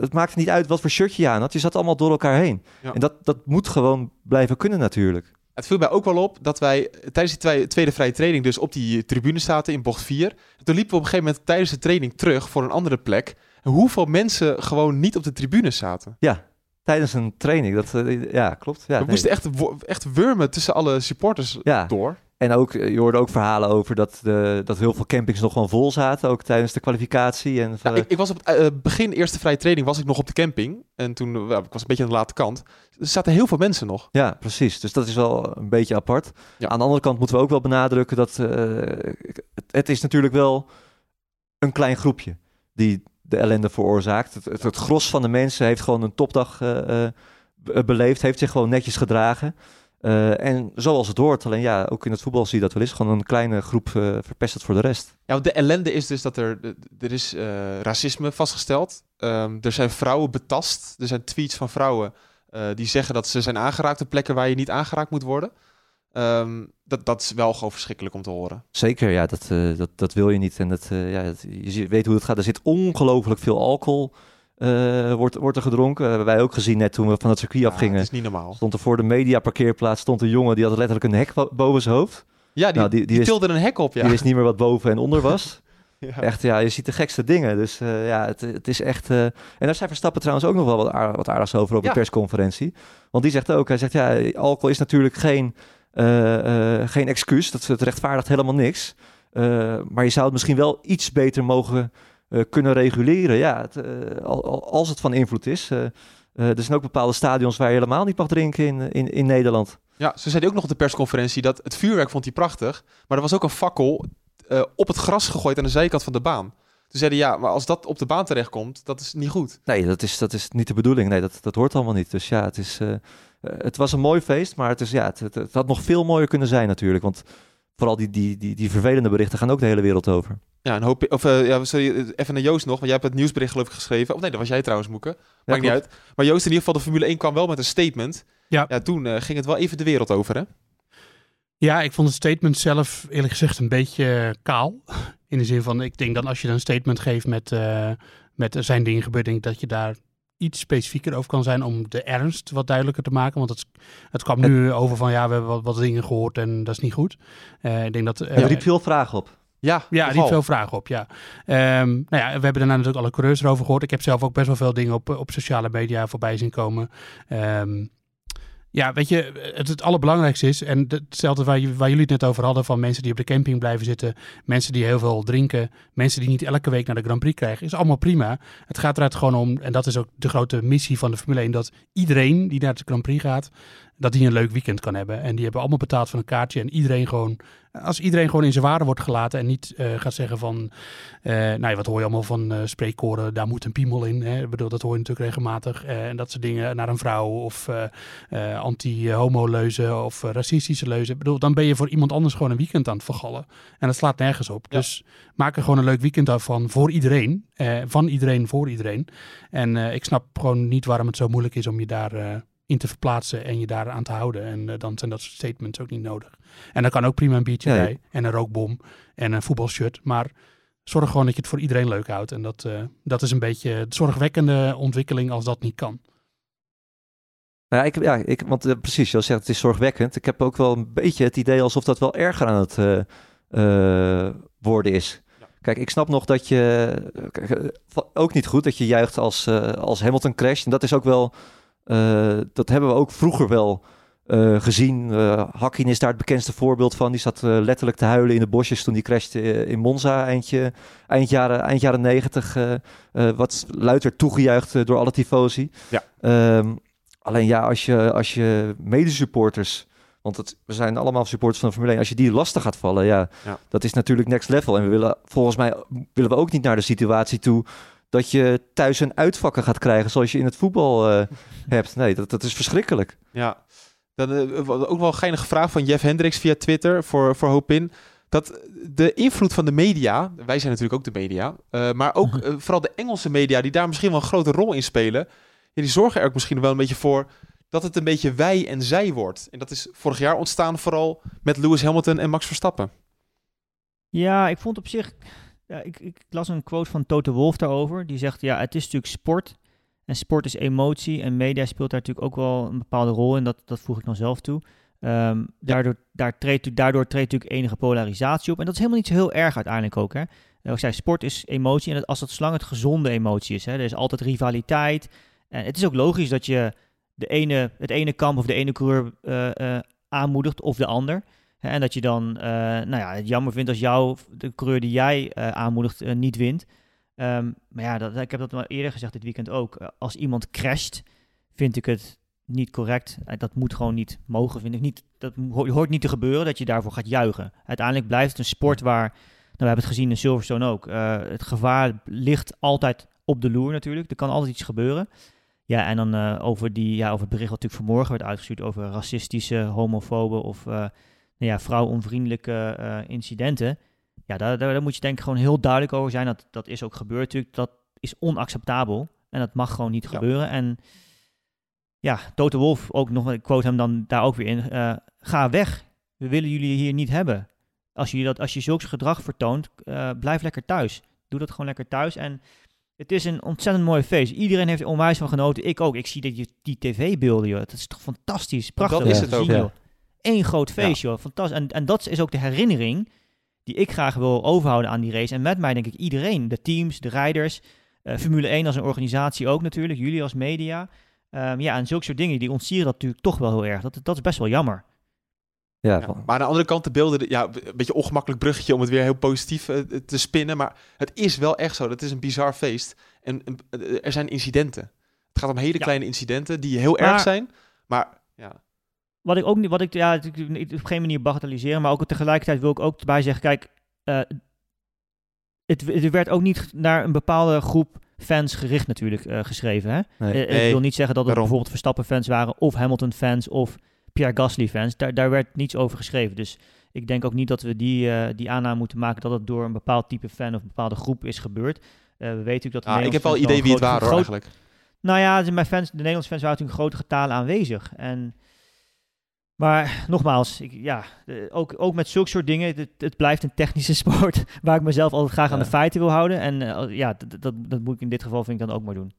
[SPEAKER 1] Het maakte niet uit wat voor shirtje je aan had. Je zat allemaal door elkaar heen.
[SPEAKER 6] Ja.
[SPEAKER 1] En dat, dat moet gewoon blijven kunnen natuurlijk.
[SPEAKER 6] Het viel mij ook wel op dat wij tijdens die twee- tweede vrije training dus op die tribune zaten in bocht 4. En toen liepen we op een gegeven moment tijdens de training terug voor een andere plek. En hoeveel mensen gewoon niet op de tribune zaten.
[SPEAKER 1] Ja, tijdens een training. Dat, eh, ja, klopt. Ja,
[SPEAKER 6] we
[SPEAKER 1] nee.
[SPEAKER 6] moesten echt, echt wurmen tussen alle supporters
[SPEAKER 1] Ja,
[SPEAKER 6] door.
[SPEAKER 1] En ook, eh, je hoorde ook verhalen over dat, de, dat heel veel campings nog gewoon vol zaten. Ook tijdens de kwalificatie. En,
[SPEAKER 6] Ja, ik, ik was op het eh, begin eerste vrije training was ik nog op de camping. En toen eh, ik was een beetje aan de late kant. Er zaten heel veel mensen nog.
[SPEAKER 1] Ja, precies. Dus dat is wel een beetje apart.
[SPEAKER 6] Ja.
[SPEAKER 1] Aan de andere kant moeten we ook wel benadrukken dat het, het is natuurlijk wel een klein groepje die de ellende veroorzaakt. Het, het, het gros van de mensen heeft gewoon een topdag be- beleefd, heeft zich gewoon netjes gedragen. Eh, en zoals het hoort, alleen ja, ook in het voetbal zie je dat wel eens. Gewoon een kleine groep eh, verpest het voor de rest.
[SPEAKER 6] Ja, want de ellende is dus dat er, er is eh, racisme vastgesteld. Ehm, er zijn vrouwen betast. Er zijn tweets van vrouwen die zeggen dat ze zijn aangeraakt op plekken waar je niet aangeraakt moet worden. Ehm, dat, dat is wel gewoon verschrikkelijk om te horen.
[SPEAKER 1] Zeker, ja, dat, dat, dat wil je niet. En dat, ja, dat- je weet hoe het gaat. Er zit ongelooflijk veel alcohol eh, wordt, wordt er gedronken. Dat hebben wij ook gezien net toen we van het circuit
[SPEAKER 6] Ja,
[SPEAKER 1] afgingen.
[SPEAKER 6] het is niet normaal.
[SPEAKER 1] Stond er voor de mediaparkeerplaats stond een jongen die had letterlijk een hek bo- boven zijn hoofd.
[SPEAKER 6] Ja, die,
[SPEAKER 1] Nou, die-
[SPEAKER 6] die,
[SPEAKER 1] die is-
[SPEAKER 6] tilde een hek op, ja.
[SPEAKER 1] Die wist niet meer wat boven en onder was.
[SPEAKER 6] Ja.
[SPEAKER 1] Echt, ja, je ziet de gekste dingen. Dus eh, ja, het, het is echt... eh, En daar zei Verstappen trouwens ook nog wel wat, aard- wat aardigs over op
[SPEAKER 6] Ja.
[SPEAKER 1] de persconferentie. Want die zegt ook, hij zegt, ja, alcohol is natuurlijk geen, geen excuus. Dat het rechtvaardigt helemaal niks. Maar je zou het misschien wel iets beter mogen kunnen reguleren. Ja, het, eh, al- al- als het van invloed is. Eh, eh, er zijn ook bepaalde stadions waar je helemaal niet mag drinken in, in, in Nederland.
[SPEAKER 6] Ja, ze zei ook nog op de persconferentie dat het vuurwerk vond hij prachtig. Maar er was ook een fakkel eh, op het gras gegooid aan de zijkant van de baan. Toen zeiden ja, maar als dat op de baan terechtkomt, dat is niet goed.
[SPEAKER 1] Nee, dat is, dat is niet de bedoeling. Nee, dat, dat hoort allemaal niet. Dus ja, het, is, eh, eh, het was een mooi feest, maar het, is, ja, het, het had nog veel mooier kunnen zijn natuurlijk. Want vooral die, die, die, die vervelende berichten gaan ook de hele wereld over.
[SPEAKER 6] Ja, een hoop, of eh, ja, sorry, eh, even naar Joost nog, want jij hebt het nieuwsbericht geloof ik geschreven. Of nee, dat was jij trouwens, Moeke. Maakt niet uit. Maar Joost, in ieder geval, de Formule 1 kwam wel met een statement.
[SPEAKER 3] Ja.
[SPEAKER 6] Ja, toen eh, ging het wel even de wereld over, hè?
[SPEAKER 3] Ja, ik vond het statement zelf eerlijk gezegd een beetje kaal. In de zin van, ik denk dan als je dan een statement geeft met, eh, met er zijn dingen gebeurd, denk ik dat je daar iets specifieker over kan zijn om de ernst wat duidelijker te maken. Want het, het kwam nu over van, ja, we hebben wat, wat dingen gehoord en dat is niet goed. Eh, ik denk dat... eh,
[SPEAKER 1] Het riep veel vragen op.
[SPEAKER 6] Ja,
[SPEAKER 3] ja, die veel vragen op, ja. Ehm, nou ja, we hebben daarna natuurlijk alle coureurs erover gehoord. Ik heb zelf ook best wel veel dingen op, op sociale media voorbij zien komen. Ehm, ja, weet je, het, het allerbelangrijkste is, en hetzelfde waar, jullie het net over hadden, van mensen die op de camping blijven zitten, mensen die heel veel drinken, mensen die niet elke week naar de Grand Prix krijgen, is allemaal prima. Het gaat eruit gewoon om, en dat is ook de grote missie van de Formule 1, dat iedereen die naar de Grand Prix gaat, dat die een leuk weekend kan hebben. En die hebben allemaal betaald voor een kaartje en iedereen gewoon Als iedereen gewoon in zijn waarde wordt gelaten en niet eh, gaat zeggen van, eh nou ja, wat hoor je allemaal van eh spreekkoren, daar moet een piemel in. Hè? Ik bedoel, dat hoor je natuurlijk regelmatig. en dat soort dingen naar een vrouw of anti-homo-leuzen of racistische leuzen. Ik bedoel, dan ben je voor iemand anders gewoon een weekend aan het vergallen. En dat slaat nergens op.
[SPEAKER 6] Ja.
[SPEAKER 3] Dus maak er gewoon een leuk weekend af van voor iedereen. van iedereen voor iedereen. En ik snap gewoon niet waarom het zo moeilijk is om je daar in te verplaatsen en je daar aan te houden. En eh, dan zijn dat soort statements ook niet nodig. En dan kan ook prima een biertje bij en een rookbom en een voetbalshirt. Maar zorg gewoon dat je het voor iedereen leuk houdt. En dat, eh, dat is een beetje de zorgwekkende ontwikkeling als dat niet kan.
[SPEAKER 1] Nou ja, ik, ja ik, want eh, precies, je zegt het is zorgwekkend. Ik heb ook wel een beetje het idee alsof dat wel erger aan het worden is. Kijk, ik snap nog dat je kijk, ook niet goed dat je juicht als, als Hamilton crasht. En dat is ook wel, dat hebben we ook vroeger wel eh, gezien. Eh Hakkinen is daar het bekendste voorbeeld van. Die zat eh, letterlijk te huilen in de bosjes toen die crashte eh, in Monza eindje, eind jaren, eind jaren 90. eh, eh, wat luid werd toegejuicht eh, door alle tifosi.
[SPEAKER 6] Ja.
[SPEAKER 1] Ehm, alleen ja, als je, als je medesupporters, want het, we zijn allemaal supporters van de Formule 1, als je die lastig gaat vallen, ja,
[SPEAKER 6] Ja.
[SPEAKER 1] dat is natuurlijk next level. En we willen volgens mij willen we ook niet naar de situatie toe dat je thuis een uitvakken gaat krijgen zoals je in het voetbal eh, hebt. Nee, dat, dat is verschrikkelijk.
[SPEAKER 6] Ja, dan eh, wa- ook wel een geinige vraag van Jeff Hendricks via Twitter voor, voor Hopin. Dat de invloed van de media, wij zijn natuurlijk ook de media, eh, maar ook eh, vooral de Engelse media, die daar misschien wel een grote rol in spelen, ja, die zorgen er ook misschien wel een beetje voor dat het een beetje wij en zij wordt. En dat is vorig jaar ontstaan vooral met Lewis Hamilton en Max Verstappen.
[SPEAKER 2] Ja, ik vond op zich. Ja, ik, ik las een quote van Toto Wolf daarover. Die zegt: Ja, het is natuurlijk sport. En sport is emotie. En media speelt daar natuurlijk ook wel een bepaalde rol in. Dat, dat voeg ik dan zelf toe. Ehm, daardoor, daar treedt, daardoor treedt natuurlijk enige polarisatie op. En dat is helemaal niet zo heel erg uiteindelijk ook. Hè? Eh, Ik zei, sport is emotie. En als dat zolang het gezonde emotie is. Hè? Er is altijd rivaliteit. En het is ook logisch dat je de ene, het ene kamp of de ene coureur eh, eh, aanmoedigt of de ander. En dat je dan eh, nou ja, het jammer vindt als jou, de coureur die jij eh, aanmoedigt, eh, niet wint. Ehm, maar ja, dat, ik heb dat wel eerder gezegd dit weekend ook. Als iemand crasht, vind ik het niet correct. Dat moet gewoon niet mogen, vind ik niet. Dat ho- hoort niet te gebeuren dat je daarvoor gaat juichen. Uiteindelijk blijft het een sport waar, nou, we hebben het gezien in Silverstone ook. het gevaar ligt altijd op de loer natuurlijk. Er kan altijd iets gebeuren. Ja, en dan over, die, ja, over het bericht wat natuurlijk vanmorgen werd uitgestuurd over racistische, homofobe of nou ja, vrouwonvriendelijke eh, incidenten. Ja, daar, daar, daar moet je denk ik gewoon heel duidelijk over zijn. Dat, dat is ook gebeurd natuurlijk. Dat is onacceptabel. En dat mag gewoon niet
[SPEAKER 6] Ja.
[SPEAKER 2] gebeuren. En ja, Toto Wolf, ook nog, ik quote hem dan daar ook weer in. eh, ga weg. We willen jullie hier niet hebben. Als je, dat, als je zulks gedrag vertoont, eh, blijf lekker thuis. Doe dat gewoon lekker thuis. En het is een ontzettend mooi feest. Iedereen heeft er onwijs van genoten. Ik ook. Ik zie die, die tv-beelden, joh. Dat is toch fantastisch. Prachtig.
[SPEAKER 6] dat is het ook,
[SPEAKER 1] ja.
[SPEAKER 2] Eén groot feest, joh. Fantastisch. En, en dat is ook de herinnering die ik graag wil overhouden aan die race. En met mij denk ik iedereen. De teams, de rijders. eh, Formule 1 als een organisatie ook natuurlijk. Jullie als media. Ehm, ja, en zulke soort dingen, die ontsieren dat natuurlijk toch wel heel erg. Dat, dat is best wel jammer.
[SPEAKER 1] Ja,
[SPEAKER 6] Ja, maar aan de andere kant de beelden, ja, een beetje ongemakkelijk bruggetje om het weer heel positief eh, te spinnen. Maar het is wel echt zo. Het is een bizar feest. En eh, er zijn incidenten. Het gaat om hele
[SPEAKER 2] Ja.
[SPEAKER 6] kleine incidenten die heel
[SPEAKER 2] Maar-
[SPEAKER 6] erg zijn. Maar ja,
[SPEAKER 2] Wat ik ook niet, wat ik, ja, ik, op geen manier bagatelliseren, maar ook tegelijkertijd wil ik ook erbij zeggen, kijk, eh, het, het werd ook niet naar een bepaalde groep fans gericht natuurlijk eh, geschreven. Hè?
[SPEAKER 1] nee.
[SPEAKER 2] Eh,
[SPEAKER 6] Nee,
[SPEAKER 2] ik wil niet zeggen dat het
[SPEAKER 6] daarom.
[SPEAKER 2] bijvoorbeeld Verstappen-fans waren, of Hamilton-fans, of Pierre Gasly-fans. Daar, daar werd niets over geschreven. Dus ik denk ook niet dat we die, die aanname moeten maken dat het door een bepaald type fan of een bepaalde groep is gebeurd. We weten dat
[SPEAKER 6] ja, ik heb wel idee wie het
[SPEAKER 2] fans
[SPEAKER 6] waren hoor, eigenlijk.
[SPEAKER 2] nou ja, de, mijn fans, de Nederlandse fans waren natuurlijk in grote getalen aanwezig. En, maar nogmaals, ik, ja, eh, ook, ook met zulke soort dingen, het, het blijft een technische sport waar ik mezelf altijd graag aan de feiten wil houden. En eh, ja, dat, dat, dat moet ik in dit geval vind ik dan ook maar doen.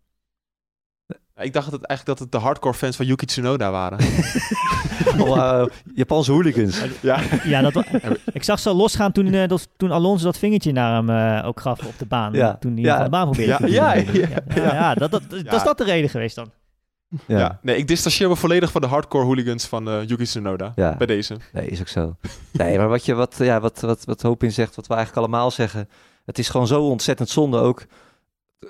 [SPEAKER 6] Ik dacht dat het eigenlijk dat het de hardcore fans van Yuki Tsunoda waren.
[SPEAKER 1] Al, eh, Japanse hooligans.
[SPEAKER 6] ja.
[SPEAKER 2] Ja, dat, ik zag ze losgaan toen, eh, dat, toen Alonso dat vingertje naar hem eh, ook gaf op de baan.
[SPEAKER 1] Ja.
[SPEAKER 2] Toen hij
[SPEAKER 1] Ja.
[SPEAKER 2] van de baan probeerde
[SPEAKER 6] Ja, ja, ja,
[SPEAKER 2] ja, ja, dat, dat, dat,
[SPEAKER 6] Ja.
[SPEAKER 2] is dat de reden geweest dan.
[SPEAKER 1] Ja.
[SPEAKER 6] Ja. Nee, ik distancieer me volledig van de hardcore hooligans van eh Yuki Tsunoda.
[SPEAKER 1] Ja.
[SPEAKER 6] Bij deze.
[SPEAKER 1] Nee, is ook zo. Nee, maar wat, je, wat, ja, wat, wat, wat Hoop in zegt, wat we eigenlijk allemaal zeggen. Het is gewoon zo ontzettend zonde ook.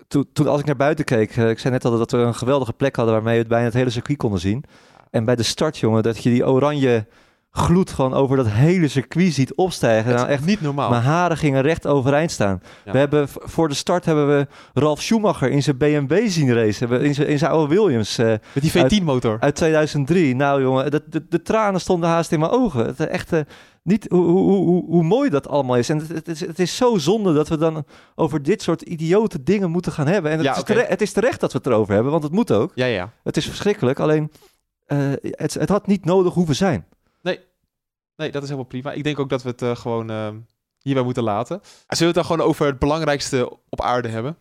[SPEAKER 1] Toen, toen als ik naar buiten keek, eh, ik zei net al dat we een geweldige plek hadden waarmee we het bijna het hele circuit konden zien. En bij de start, jongen, dat je die oranje gloed gewoon over dat hele circuit ziet opstijgen. Nou, echt,
[SPEAKER 6] niet normaal.
[SPEAKER 1] mijn haren gingen recht overeind staan.
[SPEAKER 6] Ja.
[SPEAKER 1] We hebben, voor de start hebben we Ralf Schumacher in zijn BMW zien racen. We- In zijn, in zijn oude Williams eh,
[SPEAKER 6] Met die V10-motor.
[SPEAKER 1] uit 2003. Nou jongen, de, de, de tranen stonden haast in mijn ogen. Het, echt, eh, niet hoe, hoe, hoe, hoe- mooi dat allemaal is. En het, het, is, het is zo zonde dat we dan over dit soort idiote dingen moeten gaan hebben. En het,
[SPEAKER 6] Ja,
[SPEAKER 1] is, het is terecht dat we het erover hebben, want het moet ook.
[SPEAKER 6] Ja, ja.
[SPEAKER 1] Het is verschrikkelijk, alleen eh, het, het had niet nodig hoeven zijn.
[SPEAKER 6] Nee, dat is helemaal prima. Ik denk ook dat we het eh, gewoon eh, hierbij moeten laten. Zullen we het dan gewoon over het belangrijkste op aarde hebben?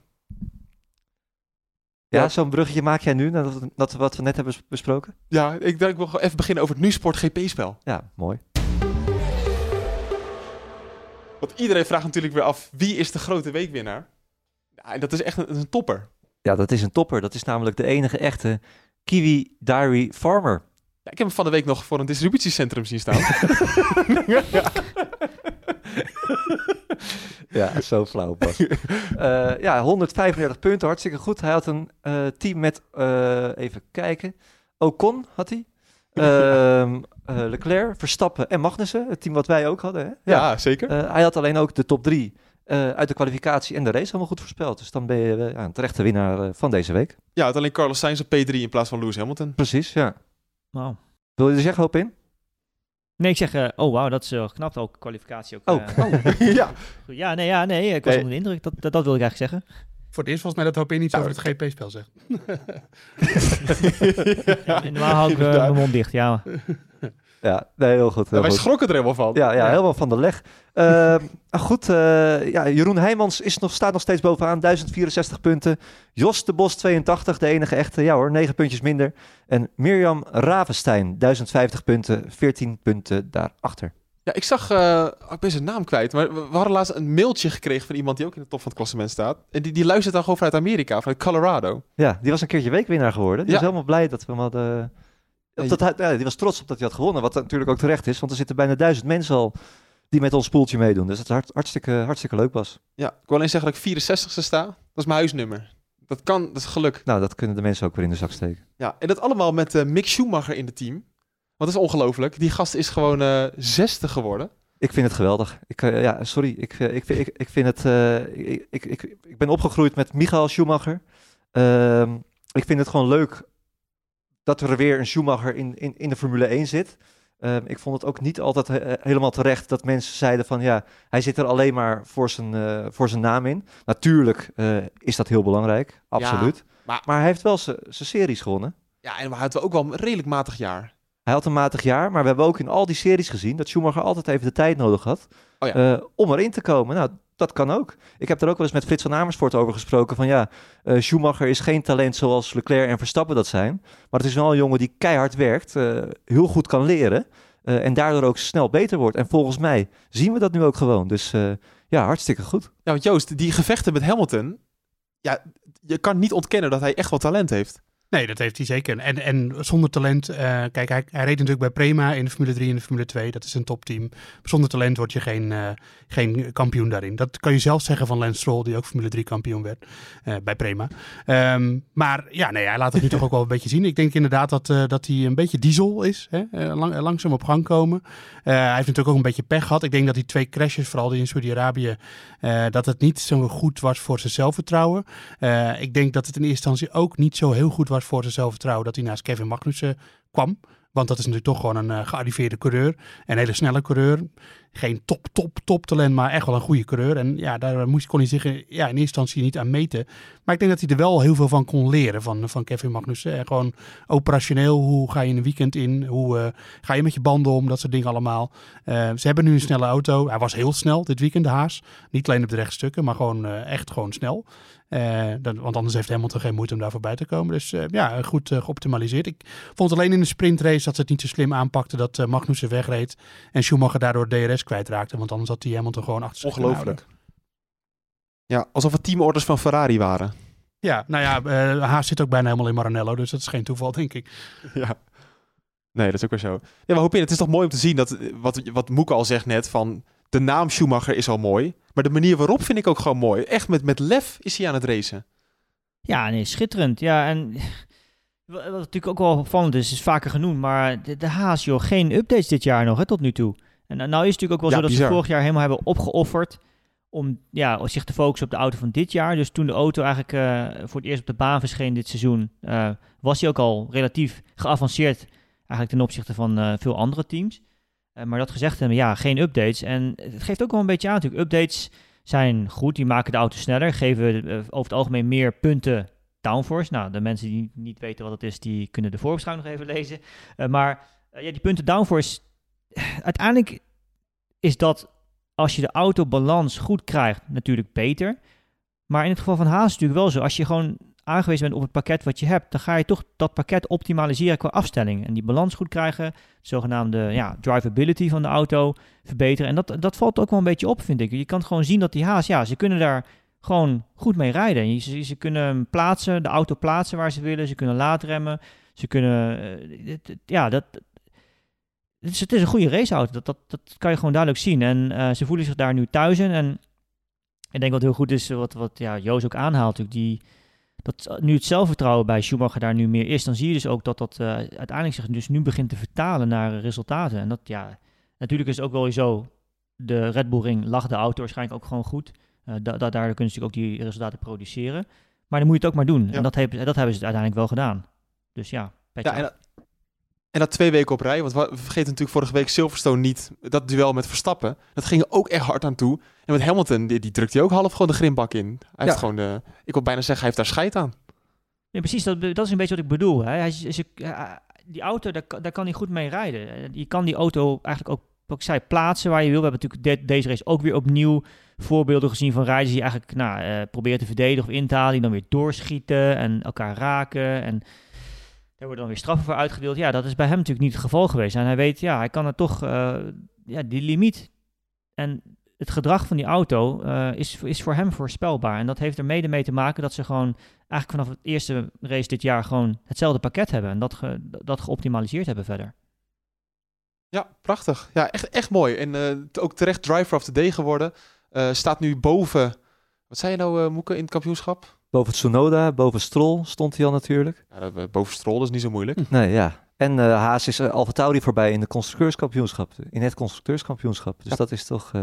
[SPEAKER 1] Ja,
[SPEAKER 6] Ja.
[SPEAKER 1] zo'n bruggetje maak jij nu, nadat dat wat we net hebben bes- besproken?
[SPEAKER 6] Ja, ik denk ik wil gewoon even beginnen over het NuSport GP-spel.
[SPEAKER 1] Ja, mooi.
[SPEAKER 6] Want iedereen vraagt natuurlijk weer af, wie is de grote weekwinnaar? Ja, en dat is echt een, een topper.
[SPEAKER 1] Ja, dat is een topper. Dat is namelijk de enige echte Kiwi Diary Farmer.
[SPEAKER 6] Ja, ik heb hem van de week nog voor een distributiecentrum zien staan.
[SPEAKER 1] Ja, zo flauw pas. Eh, ja, 135 punten, hartstikke goed. Hij had een eh, team met, eh, even kijken, Ocon had hij. Ehm, eh, Leclerc, Verstappen en Magnussen, het team wat wij ook hadden. Hè?
[SPEAKER 6] ja, zeker.
[SPEAKER 1] Eh, hij had alleen ook de top drie eh, uit de kwalificatie en de race allemaal goed voorspeld. Dus dan ben je ja, een terechte winnaar van deze week.
[SPEAKER 6] Ja, het alleen Carlos Sainz op P3 in plaats van Lewis Hamilton.
[SPEAKER 1] Precies, ja. Wil je er zeggen, hoop in?
[SPEAKER 2] Nee, ik zeg, eh, oh wauw, dat is wel knap ook, kwalificatie ook.
[SPEAKER 1] Oh.
[SPEAKER 2] eh,
[SPEAKER 6] ja.
[SPEAKER 2] goed. ja, nee, ja, nee, ik was
[SPEAKER 6] Nee.
[SPEAKER 2] onder de indruk. Dat, dat, dat wil ik eigenlijk zeggen.
[SPEAKER 3] Voor het eerst volgens mij dat Hoop in iets over het GP-spel zegt.
[SPEAKER 2] Ja, normaal hou ik mijn mond dicht, ja.
[SPEAKER 1] Ja, nee, heel goed. Heel
[SPEAKER 6] wij
[SPEAKER 1] goed.
[SPEAKER 6] schrokken er helemaal van.
[SPEAKER 1] Ja, ja, helemaal van de leg. Eh, goed, eh, ja, Jeroen Heijmans is nog, staat nog steeds bovenaan, 1064 punten. Jos de Bos 82, de enige echte, ja hoor, 9 puntjes minder. En Mirjam Ravenstein, 1050 punten, 14 punten daarachter.
[SPEAKER 6] Ja, ik zag, eh, ik ben zijn naam kwijt, maar we, we hadden laatst een mailtje gekregen van iemand die ook in de top van het klassement staat. En die, die luistert dan gewoon vanuit Amerika, vanuit Colorado.
[SPEAKER 1] Ja, die was een keertje weekwinnaar geworden. Die
[SPEAKER 6] Ja.
[SPEAKER 1] was helemaal blij dat we hem hadden... Dat hij, ja, die was trots op dat hij had gewonnen, wat natuurlijk ook terecht is. Want er zitten bijna duizend mensen al die met ons poeltje meedoen. Dus dat is hart, hartstikke, hartstikke leuk, Bas.
[SPEAKER 6] Ja, ik wil alleen zeggen dat ik 64ste sta. Dat is mijn huisnummer. Dat kan, dat is geluk.
[SPEAKER 1] Nou, dat kunnen de mensen ook weer in de zak steken.
[SPEAKER 6] Ja, en dat allemaal met eh, Mick Schumacher in het team. Want dat is ongelooflijk. Die gast is gewoon eh zesde geworden.
[SPEAKER 1] Ik vind het geweldig. Ik, eh, ja, sorry. Ik, ik, ik, ik vind het. ik, ik, ik, ik ben opgegroeid met Michael Schumacher. Ehm, ik vind het gewoon leuk dat er weer een Schumacher in, in, in de Formule 1 zit. Ehm, ik vond het ook niet altijd he- helemaal terecht dat mensen zeiden van ja, hij zit er alleen maar voor zijn, eh, voor zijn naam in. Natuurlijk eh, is dat heel belangrijk, absoluut.
[SPEAKER 6] maar-
[SPEAKER 1] maar hij heeft wel zijn series gewonnen.
[SPEAKER 6] Ja, en we hadden ook wel een redelijk matig jaar.
[SPEAKER 1] Hij had een matig jaar, maar we hebben ook in al die series gezien dat Schumacher altijd even de tijd nodig had
[SPEAKER 6] Oh ja.
[SPEAKER 1] eh, om erin te komen. Nou, dat kan ook. Ik heb er ook wel eens met Frits van Amersfoort over gesproken van ja, eh, Schumacher is geen talent zoals Leclerc en Verstappen dat zijn. Maar het is wel een jongen die keihard werkt, eh, heel goed kan leren eh, en daardoor ook snel beter wordt. En volgens mij zien we dat nu ook gewoon. Dus ja, hartstikke goed.
[SPEAKER 6] Want Joost, die gevechten met Hamilton. Ja, je kan niet ontkennen dat hij echt wel talent heeft.
[SPEAKER 3] Nee, dat heeft hij zeker. En, en zonder talent, eh, kijk, hij, hij reed natuurlijk bij Prema in de Formule 3 en de Formule 2. Dat is een topteam. Zonder talent word je geen, eh, geen kampioen daarin. Dat kan je zelf zeggen van Lance Stroll, die ook Formule 3 kampioen werd eh, bij Prema. Ehm, maar ja, nee, hij laat het nu toch ook wel een beetje zien. Ik denk inderdaad dat, dat hij een beetje diesel is. Hè? Lang, langzaam op gang komen. Hij heeft natuurlijk ook een beetje pech gehad. Ik denk dat die twee crashes, vooral die in Saudi-Arabië, dat het niet zo goed was voor zijn zelfvertrouwen. Ik denk dat het in eerste instantie ook niet zo heel goed was voor zijn zelfvertrouwen dat hij naast Kevin Magnussen kwam. Want dat is natuurlijk toch gewoon een eh, gearriveerde coureur. Een hele snelle coureur. Geen top, top, top talent, maar echt wel een goede coureur. En ja, daar moest, kon hij zich eh, ja, in eerste instantie niet aan meten. Maar ik denk dat hij er wel heel veel van kon leren van, van Kevin Magnussen. En gewoon operationeel, hoe ga je een weekend in? Hoe eh, ga je met je banden om? Dat soort dingen allemaal. Ze hebben nu een snelle auto. Hij was heel snel dit weekend, de Haas. Niet alleen op de rechtstukken, maar gewoon echt gewoon snel. Eh, want anders heeft Hamilton geen moeite om daar voorbij te komen. Dus eh, ja, goed eh, geoptimaliseerd. Ik vond alleen in de sprintrace dat ze het niet zo slim aanpakten dat Magnussen wegreed en Schumacher daardoor DRS kwijtraakte. Want anders had hij Hamilton gewoon achter zich
[SPEAKER 6] Ongelooflijk. Ja, alsof het teamorders van Ferrari waren.
[SPEAKER 3] Ja, nou ja, Haas zit ook bijna helemaal in Maranello, dus dat is geen toeval, denk ik.
[SPEAKER 6] ja. Nee, dat is ook weer zo. Ja, maar Hopin, het is toch mooi om te zien dat, wat, wat Moeke al zegt net, van de naam Schumacher is al mooi. Maar de manier waarop vind ik ook gewoon mooi. Echt met, met lef is hij aan het racen.
[SPEAKER 2] Ja, nee, schitterend. Ja, en Wat natuurlijk ook wel opvallend is, is vaker genoemd, maar de, de Haas, joh, geen updates dit jaar nog, hè, tot nu toe. En nou nou is het natuurlijk ook wel
[SPEAKER 6] Ja,
[SPEAKER 2] zo dat
[SPEAKER 6] bizar.
[SPEAKER 2] ze vorig jaar helemaal hebben opgeofferd om ja, zich te focussen op de auto van dit jaar. Dus toen de auto eigenlijk eh, voor het eerst op de baan verscheen dit seizoen, eh, was hij ook al relatief geavanceerd eigenlijk ten opzichte van eh, veel andere teams. Eh, maar dat gezegd hebben, ja, geen updates. En het geeft ook wel een beetje aan natuurlijk. Updates zijn goed, die maken de auto sneller, geven eh, over het algemeen meer punten downforce. Nou, de mensen die niet weten wat het is, die kunnen de voorbeschouwing nog even lezen. Eh, maar ja, die punten downforce, uiteindelijk is dat als je de autobalans goed krijgt, natuurlijk beter. Maar in het geval van Haas natuurlijk wel zo. Als je gewoon aangewezen bent op het pakket wat je hebt, dan ga je toch dat pakket optimaliseren qua afstelling. En die balans goed krijgen, de zogenaamde ja, drivability van de auto verbeteren. En dat, dat valt ook wel een beetje op, vind ik. Je kan gewoon zien dat die Haas, ja, ze kunnen daar gewoon goed mee rijden. Ze, ze kunnen plaatsen, de auto plaatsen waar ze willen. Ze kunnen laadremmen. Ze kunnen, eh, ja, dat, het is, het is een goede raceauto. Dat, dat, dat kan je gewoon duidelijk zien. En eh, ze voelen zich daar nu thuis in. En ik denk wat heel goed is, wat, wat ja, Joos ook aanhaalt, natuurlijk, die, dat nu het zelfvertrouwen bij Schumacher daar nu meer is, dan zie je dus ook dat dat eh, uiteindelijk zich dus nu begint te vertalen naar eh, resultaten. En dat, ja, natuurlijk is het ook wel zo, de Red Bull Ring lag de auto waarschijnlijk ook gewoon goed. Eh da, da- daardoor kunnen ze natuurlijk ook die resultaten produceren. Maar dan moet je het ook maar doen.
[SPEAKER 6] Ja.
[SPEAKER 2] En dat, heb, dat hebben ze uiteindelijk wel gedaan. Dus ja,
[SPEAKER 6] Ja, en, dat- en dat twee weken op rij. Want we vergeten natuurlijk vorige week Silverstone niet. Dat duel met Verstappen. Dat ging er ook echt hard aan toe. En met Hamilton, die, die drukt hij ook half gewoon de grimbak in. Hij
[SPEAKER 1] Ja.
[SPEAKER 6] heeft gewoon de... Ik wil bijna zeggen, hij heeft daar scheid aan.
[SPEAKER 2] Ja, precies, dat, dat is een beetje wat ik bedoel. Hè. Hij, is- is- eh, die auto, daar, kan- daar kan hij goed mee rijden. Eh, Je kan die auto eigenlijk ook, wat ik zei, plaatsen waar je wil. We hebben natuurlijk de- deze race ook weer opnieuw voorbeelden gezien van rijders die eigenlijk nou, eh, proberen te verdedigen of in te halen, die dan weer doorschieten en elkaar raken. En daar worden dan weer straffen voor uitgedeeld. Ja, dat is bij hem natuurlijk niet het geval geweest. En hij weet, ja, hij kan er toch, eh, ja, die limiet en het gedrag van die auto eh, is, is voor hem voorspelbaar. En dat heeft er mede mee te maken dat ze gewoon eigenlijk vanaf het eerste race dit jaar gewoon hetzelfde pakket hebben. En dat, dat geoptimaliseerd hebben verder.
[SPEAKER 6] Ja, prachtig. Ja, echt, echt mooi. En eh, ook terecht driver of the day geworden. Staat nu boven... Wat zei je nou, Moeke, in het kampioenschap?
[SPEAKER 1] Boven Tsunoda, boven Stroll stond hij al natuurlijk.
[SPEAKER 6] Ja, dat- boven Stroll, is niet zo moeilijk.
[SPEAKER 1] Nee, ja. En eh, Haas is uh, Alfa Tauri voorbij in de constructeurskampioenschap. In het constructeurskampioenschap. Dus
[SPEAKER 6] Ja.
[SPEAKER 1] dat is toch eh,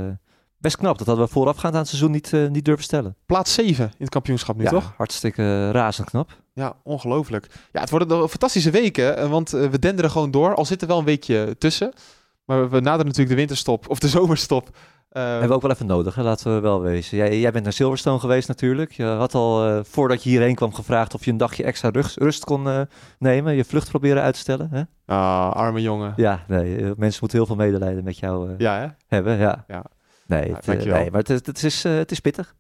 [SPEAKER 1] best knap. Dat hadden we voorafgaand aan het seizoen niet, eh, niet durven stellen.
[SPEAKER 6] Plaats 7 in het kampioenschap nu,
[SPEAKER 1] ja,
[SPEAKER 6] toch?
[SPEAKER 1] hartstikke razend knap.
[SPEAKER 6] Ja, ongelooflijk. Ja, het worden fantastische weken, want eh, we denderen gewoon door. Al zit er wel een weekje tussen. Maar we- we naderen natuurlijk de winterstop, of de zomerstop. Eh,
[SPEAKER 1] hebben we ook wel even nodig, hè? laten we wel wezen. Jij, jij bent naar Silverstone geweest natuurlijk. Je had al eh, voordat je hierheen kwam gevraagd of je een dagje extra rust, rust kon eh, nemen. Je vlucht proberen uit te stellen. Hè?
[SPEAKER 6] ah, arme jongen.
[SPEAKER 1] Ja, nee, eh, mensen moeten heel veel medelijden met jou
[SPEAKER 6] Ja, hè?
[SPEAKER 1] hebben. Ja.
[SPEAKER 6] Ja.
[SPEAKER 1] Nee,
[SPEAKER 6] Ja,
[SPEAKER 1] het, nee, maar het, is- het, is, het is pittig.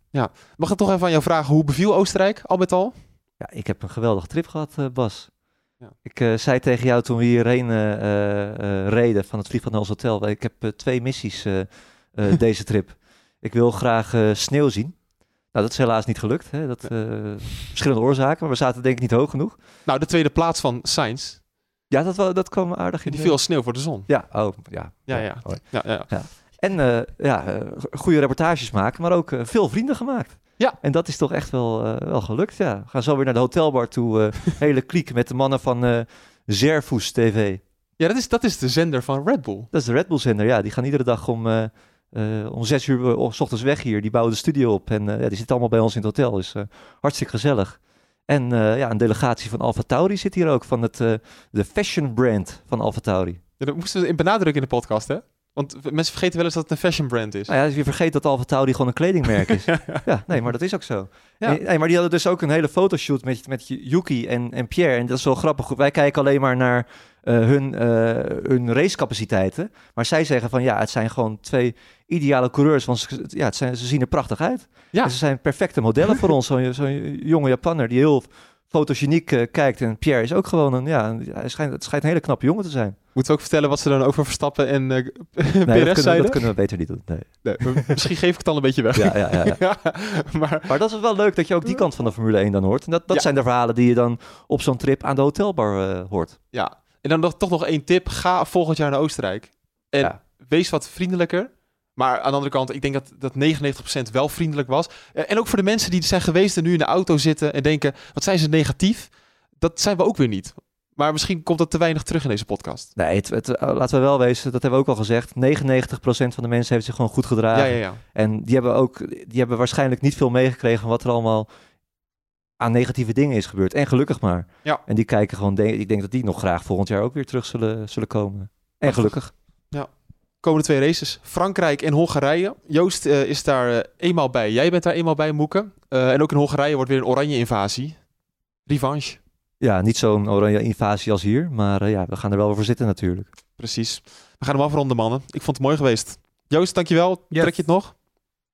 [SPEAKER 6] Mag ik toch even aan jou vragen, hoe beviel Oostenrijk al met al?
[SPEAKER 1] Ja, ik heb een geweldige trip gehad, eh, Bas.
[SPEAKER 6] Ja.
[SPEAKER 1] Ik zei tegen jou toen we hierheen reden van het vliegveld naar ons hotel. Ik heb twee missies eh, deze trip. Ik wil graag eh, sneeuw zien. Nou, dat is helaas niet gelukt. Hè? Dat, eh, verschillende oorzaken, maar we zaten denk ik niet hoog genoeg.
[SPEAKER 6] Nou, de tweede plaats van Sainz.
[SPEAKER 1] Ja, dat, wel- dat kwam aardig in.
[SPEAKER 6] Die viel als sneeuw voor de zon.
[SPEAKER 1] Ja, oh, ja.
[SPEAKER 6] Ja, ja. Ja, ja.
[SPEAKER 1] En ja, goede reportages maken, maar ook veel vrienden gemaakt.
[SPEAKER 6] Ja.
[SPEAKER 1] En dat is toch echt wel, wel gelukt, ja. We gaan zo weer naar de hotelbar toe. hele kliek met de mannen van Zerfus TV.
[SPEAKER 6] ja dat, is, dat is de zender van Red Bull.
[SPEAKER 1] Dat is de Red Bull zender, ja. Die gaan iedere dag om, eh, om zes uur eh, s ochtends weg hier. Die bouwen de studio op en eh, ja, die zitten allemaal bij ons in het hotel. Dus hartstikke gezellig. En ja, een delegatie van Alfa Tauri zit hier ook, van het, de fashion brand van Alfa Tauri.
[SPEAKER 6] Ja, dat moesten we in benadrukken in de podcast, hè? Want mensen vergeten wel eens dat het een fashion brand is.
[SPEAKER 1] Nou ja, je vergeet dat Alfa Tauri gewoon een kledingmerk is. ja, nee, maar dat is ook zo.
[SPEAKER 6] Ja.
[SPEAKER 1] Nee, nee, maar die hadden dus ook een hele fotoshoot met, met Yuki en, en Pierre. En dat is wel grappig. Wij kijken alleen maar naar hun, eh, hun racecapaciteiten. Maar zij zeggen van ja, het zijn gewoon twee ideale coureurs. Want ze, ja, het zijn, ze zien er prachtig uit.
[SPEAKER 6] Ja.
[SPEAKER 1] En ze zijn perfecte modellen voor ons. Zo'n jonge Japanner die heel fotogeniek eh, kijkt. En Pierre is ook gewoon een, ja, een- hij schijnt, het schijnt een hele knappe jongen te zijn.
[SPEAKER 6] Moeten we ook vertellen wat ze dan over Verstappen en eh
[SPEAKER 1] Nee,
[SPEAKER 6] Perez
[SPEAKER 1] dat, kunnen,
[SPEAKER 6] zeiden?
[SPEAKER 1] dat kunnen we beter niet doen. Nee.
[SPEAKER 6] Misschien geef ik het al een beetje weg.
[SPEAKER 1] Ja, ja, ja, ja.
[SPEAKER 6] Maar
[SPEAKER 1] Maar dat is wel leuk dat je ook die kant van de Formule 1 dan hoort. En dat, dat zijn de verhalen die je dan op zo'n trip aan de hotelbar eh, hoort.
[SPEAKER 6] ja, en dan nog, toch nog één tip. Ga volgend jaar naar Oostenrijk. En
[SPEAKER 1] Ja.
[SPEAKER 6] wees wat vriendelijker. Maar aan de andere kant, ik denk dat, dat 99% wel vriendelijk was. Eh, En ook voor de mensen die zijn geweest en nu in de auto zitten en denken, wat zijn ze negatief? dat zijn we ook weer niet. Maar misschien komt dat te weinig terug in deze podcast.
[SPEAKER 1] Nee, het, het, eh, laten we wel wezen, dat hebben we ook al gezegd. 99% van de mensen heeft zich gewoon goed gedragen.
[SPEAKER 6] Ja, ja, ja.
[SPEAKER 1] En die hebben ook, die hebben waarschijnlijk niet veel meegekregen van wat er allemaal aan negatieve dingen is gebeurd. En gelukkig maar.
[SPEAKER 6] Ja.
[SPEAKER 1] En die kijken gewoon, denk- ik denk dat die nog graag volgend jaar ook weer terug zullen, zullen komen. En gelukkig.
[SPEAKER 6] Komende twee races. Frankrijk en Hongarije. Joost eh, is daar eh, eenmaal bij. Jij bent daar eenmaal bij, Moeke. Eh, en ook in Hongarije wordt weer een oranje invasie. Revanche.
[SPEAKER 1] Ja, niet zo'n oranje invasie als hier. Maar eh, ja, we gaan er wel voor zitten natuurlijk.
[SPEAKER 6] Precies. We gaan hem afronden, mannen. Ik vond het mooi geweest. Joost, dankjewel.
[SPEAKER 3] Ja.
[SPEAKER 6] Trek je het nog?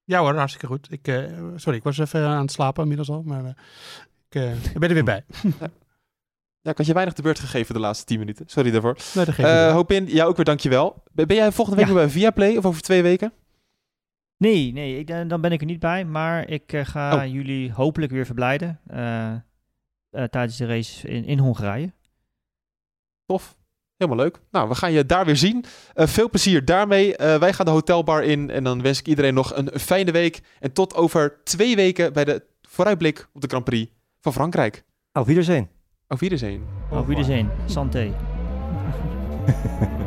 [SPEAKER 3] Ja hoor, hartstikke goed. Ik, eh, sorry, ik was even aan het slapen inmiddels al, maar eh, ik, eh, ik ben er weer bij.
[SPEAKER 6] Ja, ik had je weinig de beurt gegeven de laatste 10 minuten. Sorry daarvoor.
[SPEAKER 3] Nee, dat geeft
[SPEAKER 6] Eh
[SPEAKER 3] niet.
[SPEAKER 6] Hopin, jou ook weer dankjewel. Ben ben jij volgende week
[SPEAKER 2] Ja.
[SPEAKER 6] weer bij Viaplay of over twee weken?
[SPEAKER 2] Nee, nee ik, dan ben ik er niet bij. Maar ik ga
[SPEAKER 6] Oh.
[SPEAKER 2] jullie hopelijk weer verblijden tijdens de race in, in Hongarije.
[SPEAKER 6] Tof. Helemaal leuk. Nou, we gaan je daar weer zien. Eh, veel plezier daarmee. Eh, wij gaan de hotelbar in en dan wens ik iedereen nog een fijne week. En tot over twee weken bij de vooruitblik op de Grand Prix van Frankrijk.
[SPEAKER 1] Auf Wiedersehen.
[SPEAKER 6] Auf Wiedersehen.
[SPEAKER 2] Auf Wiedersehen. Santé.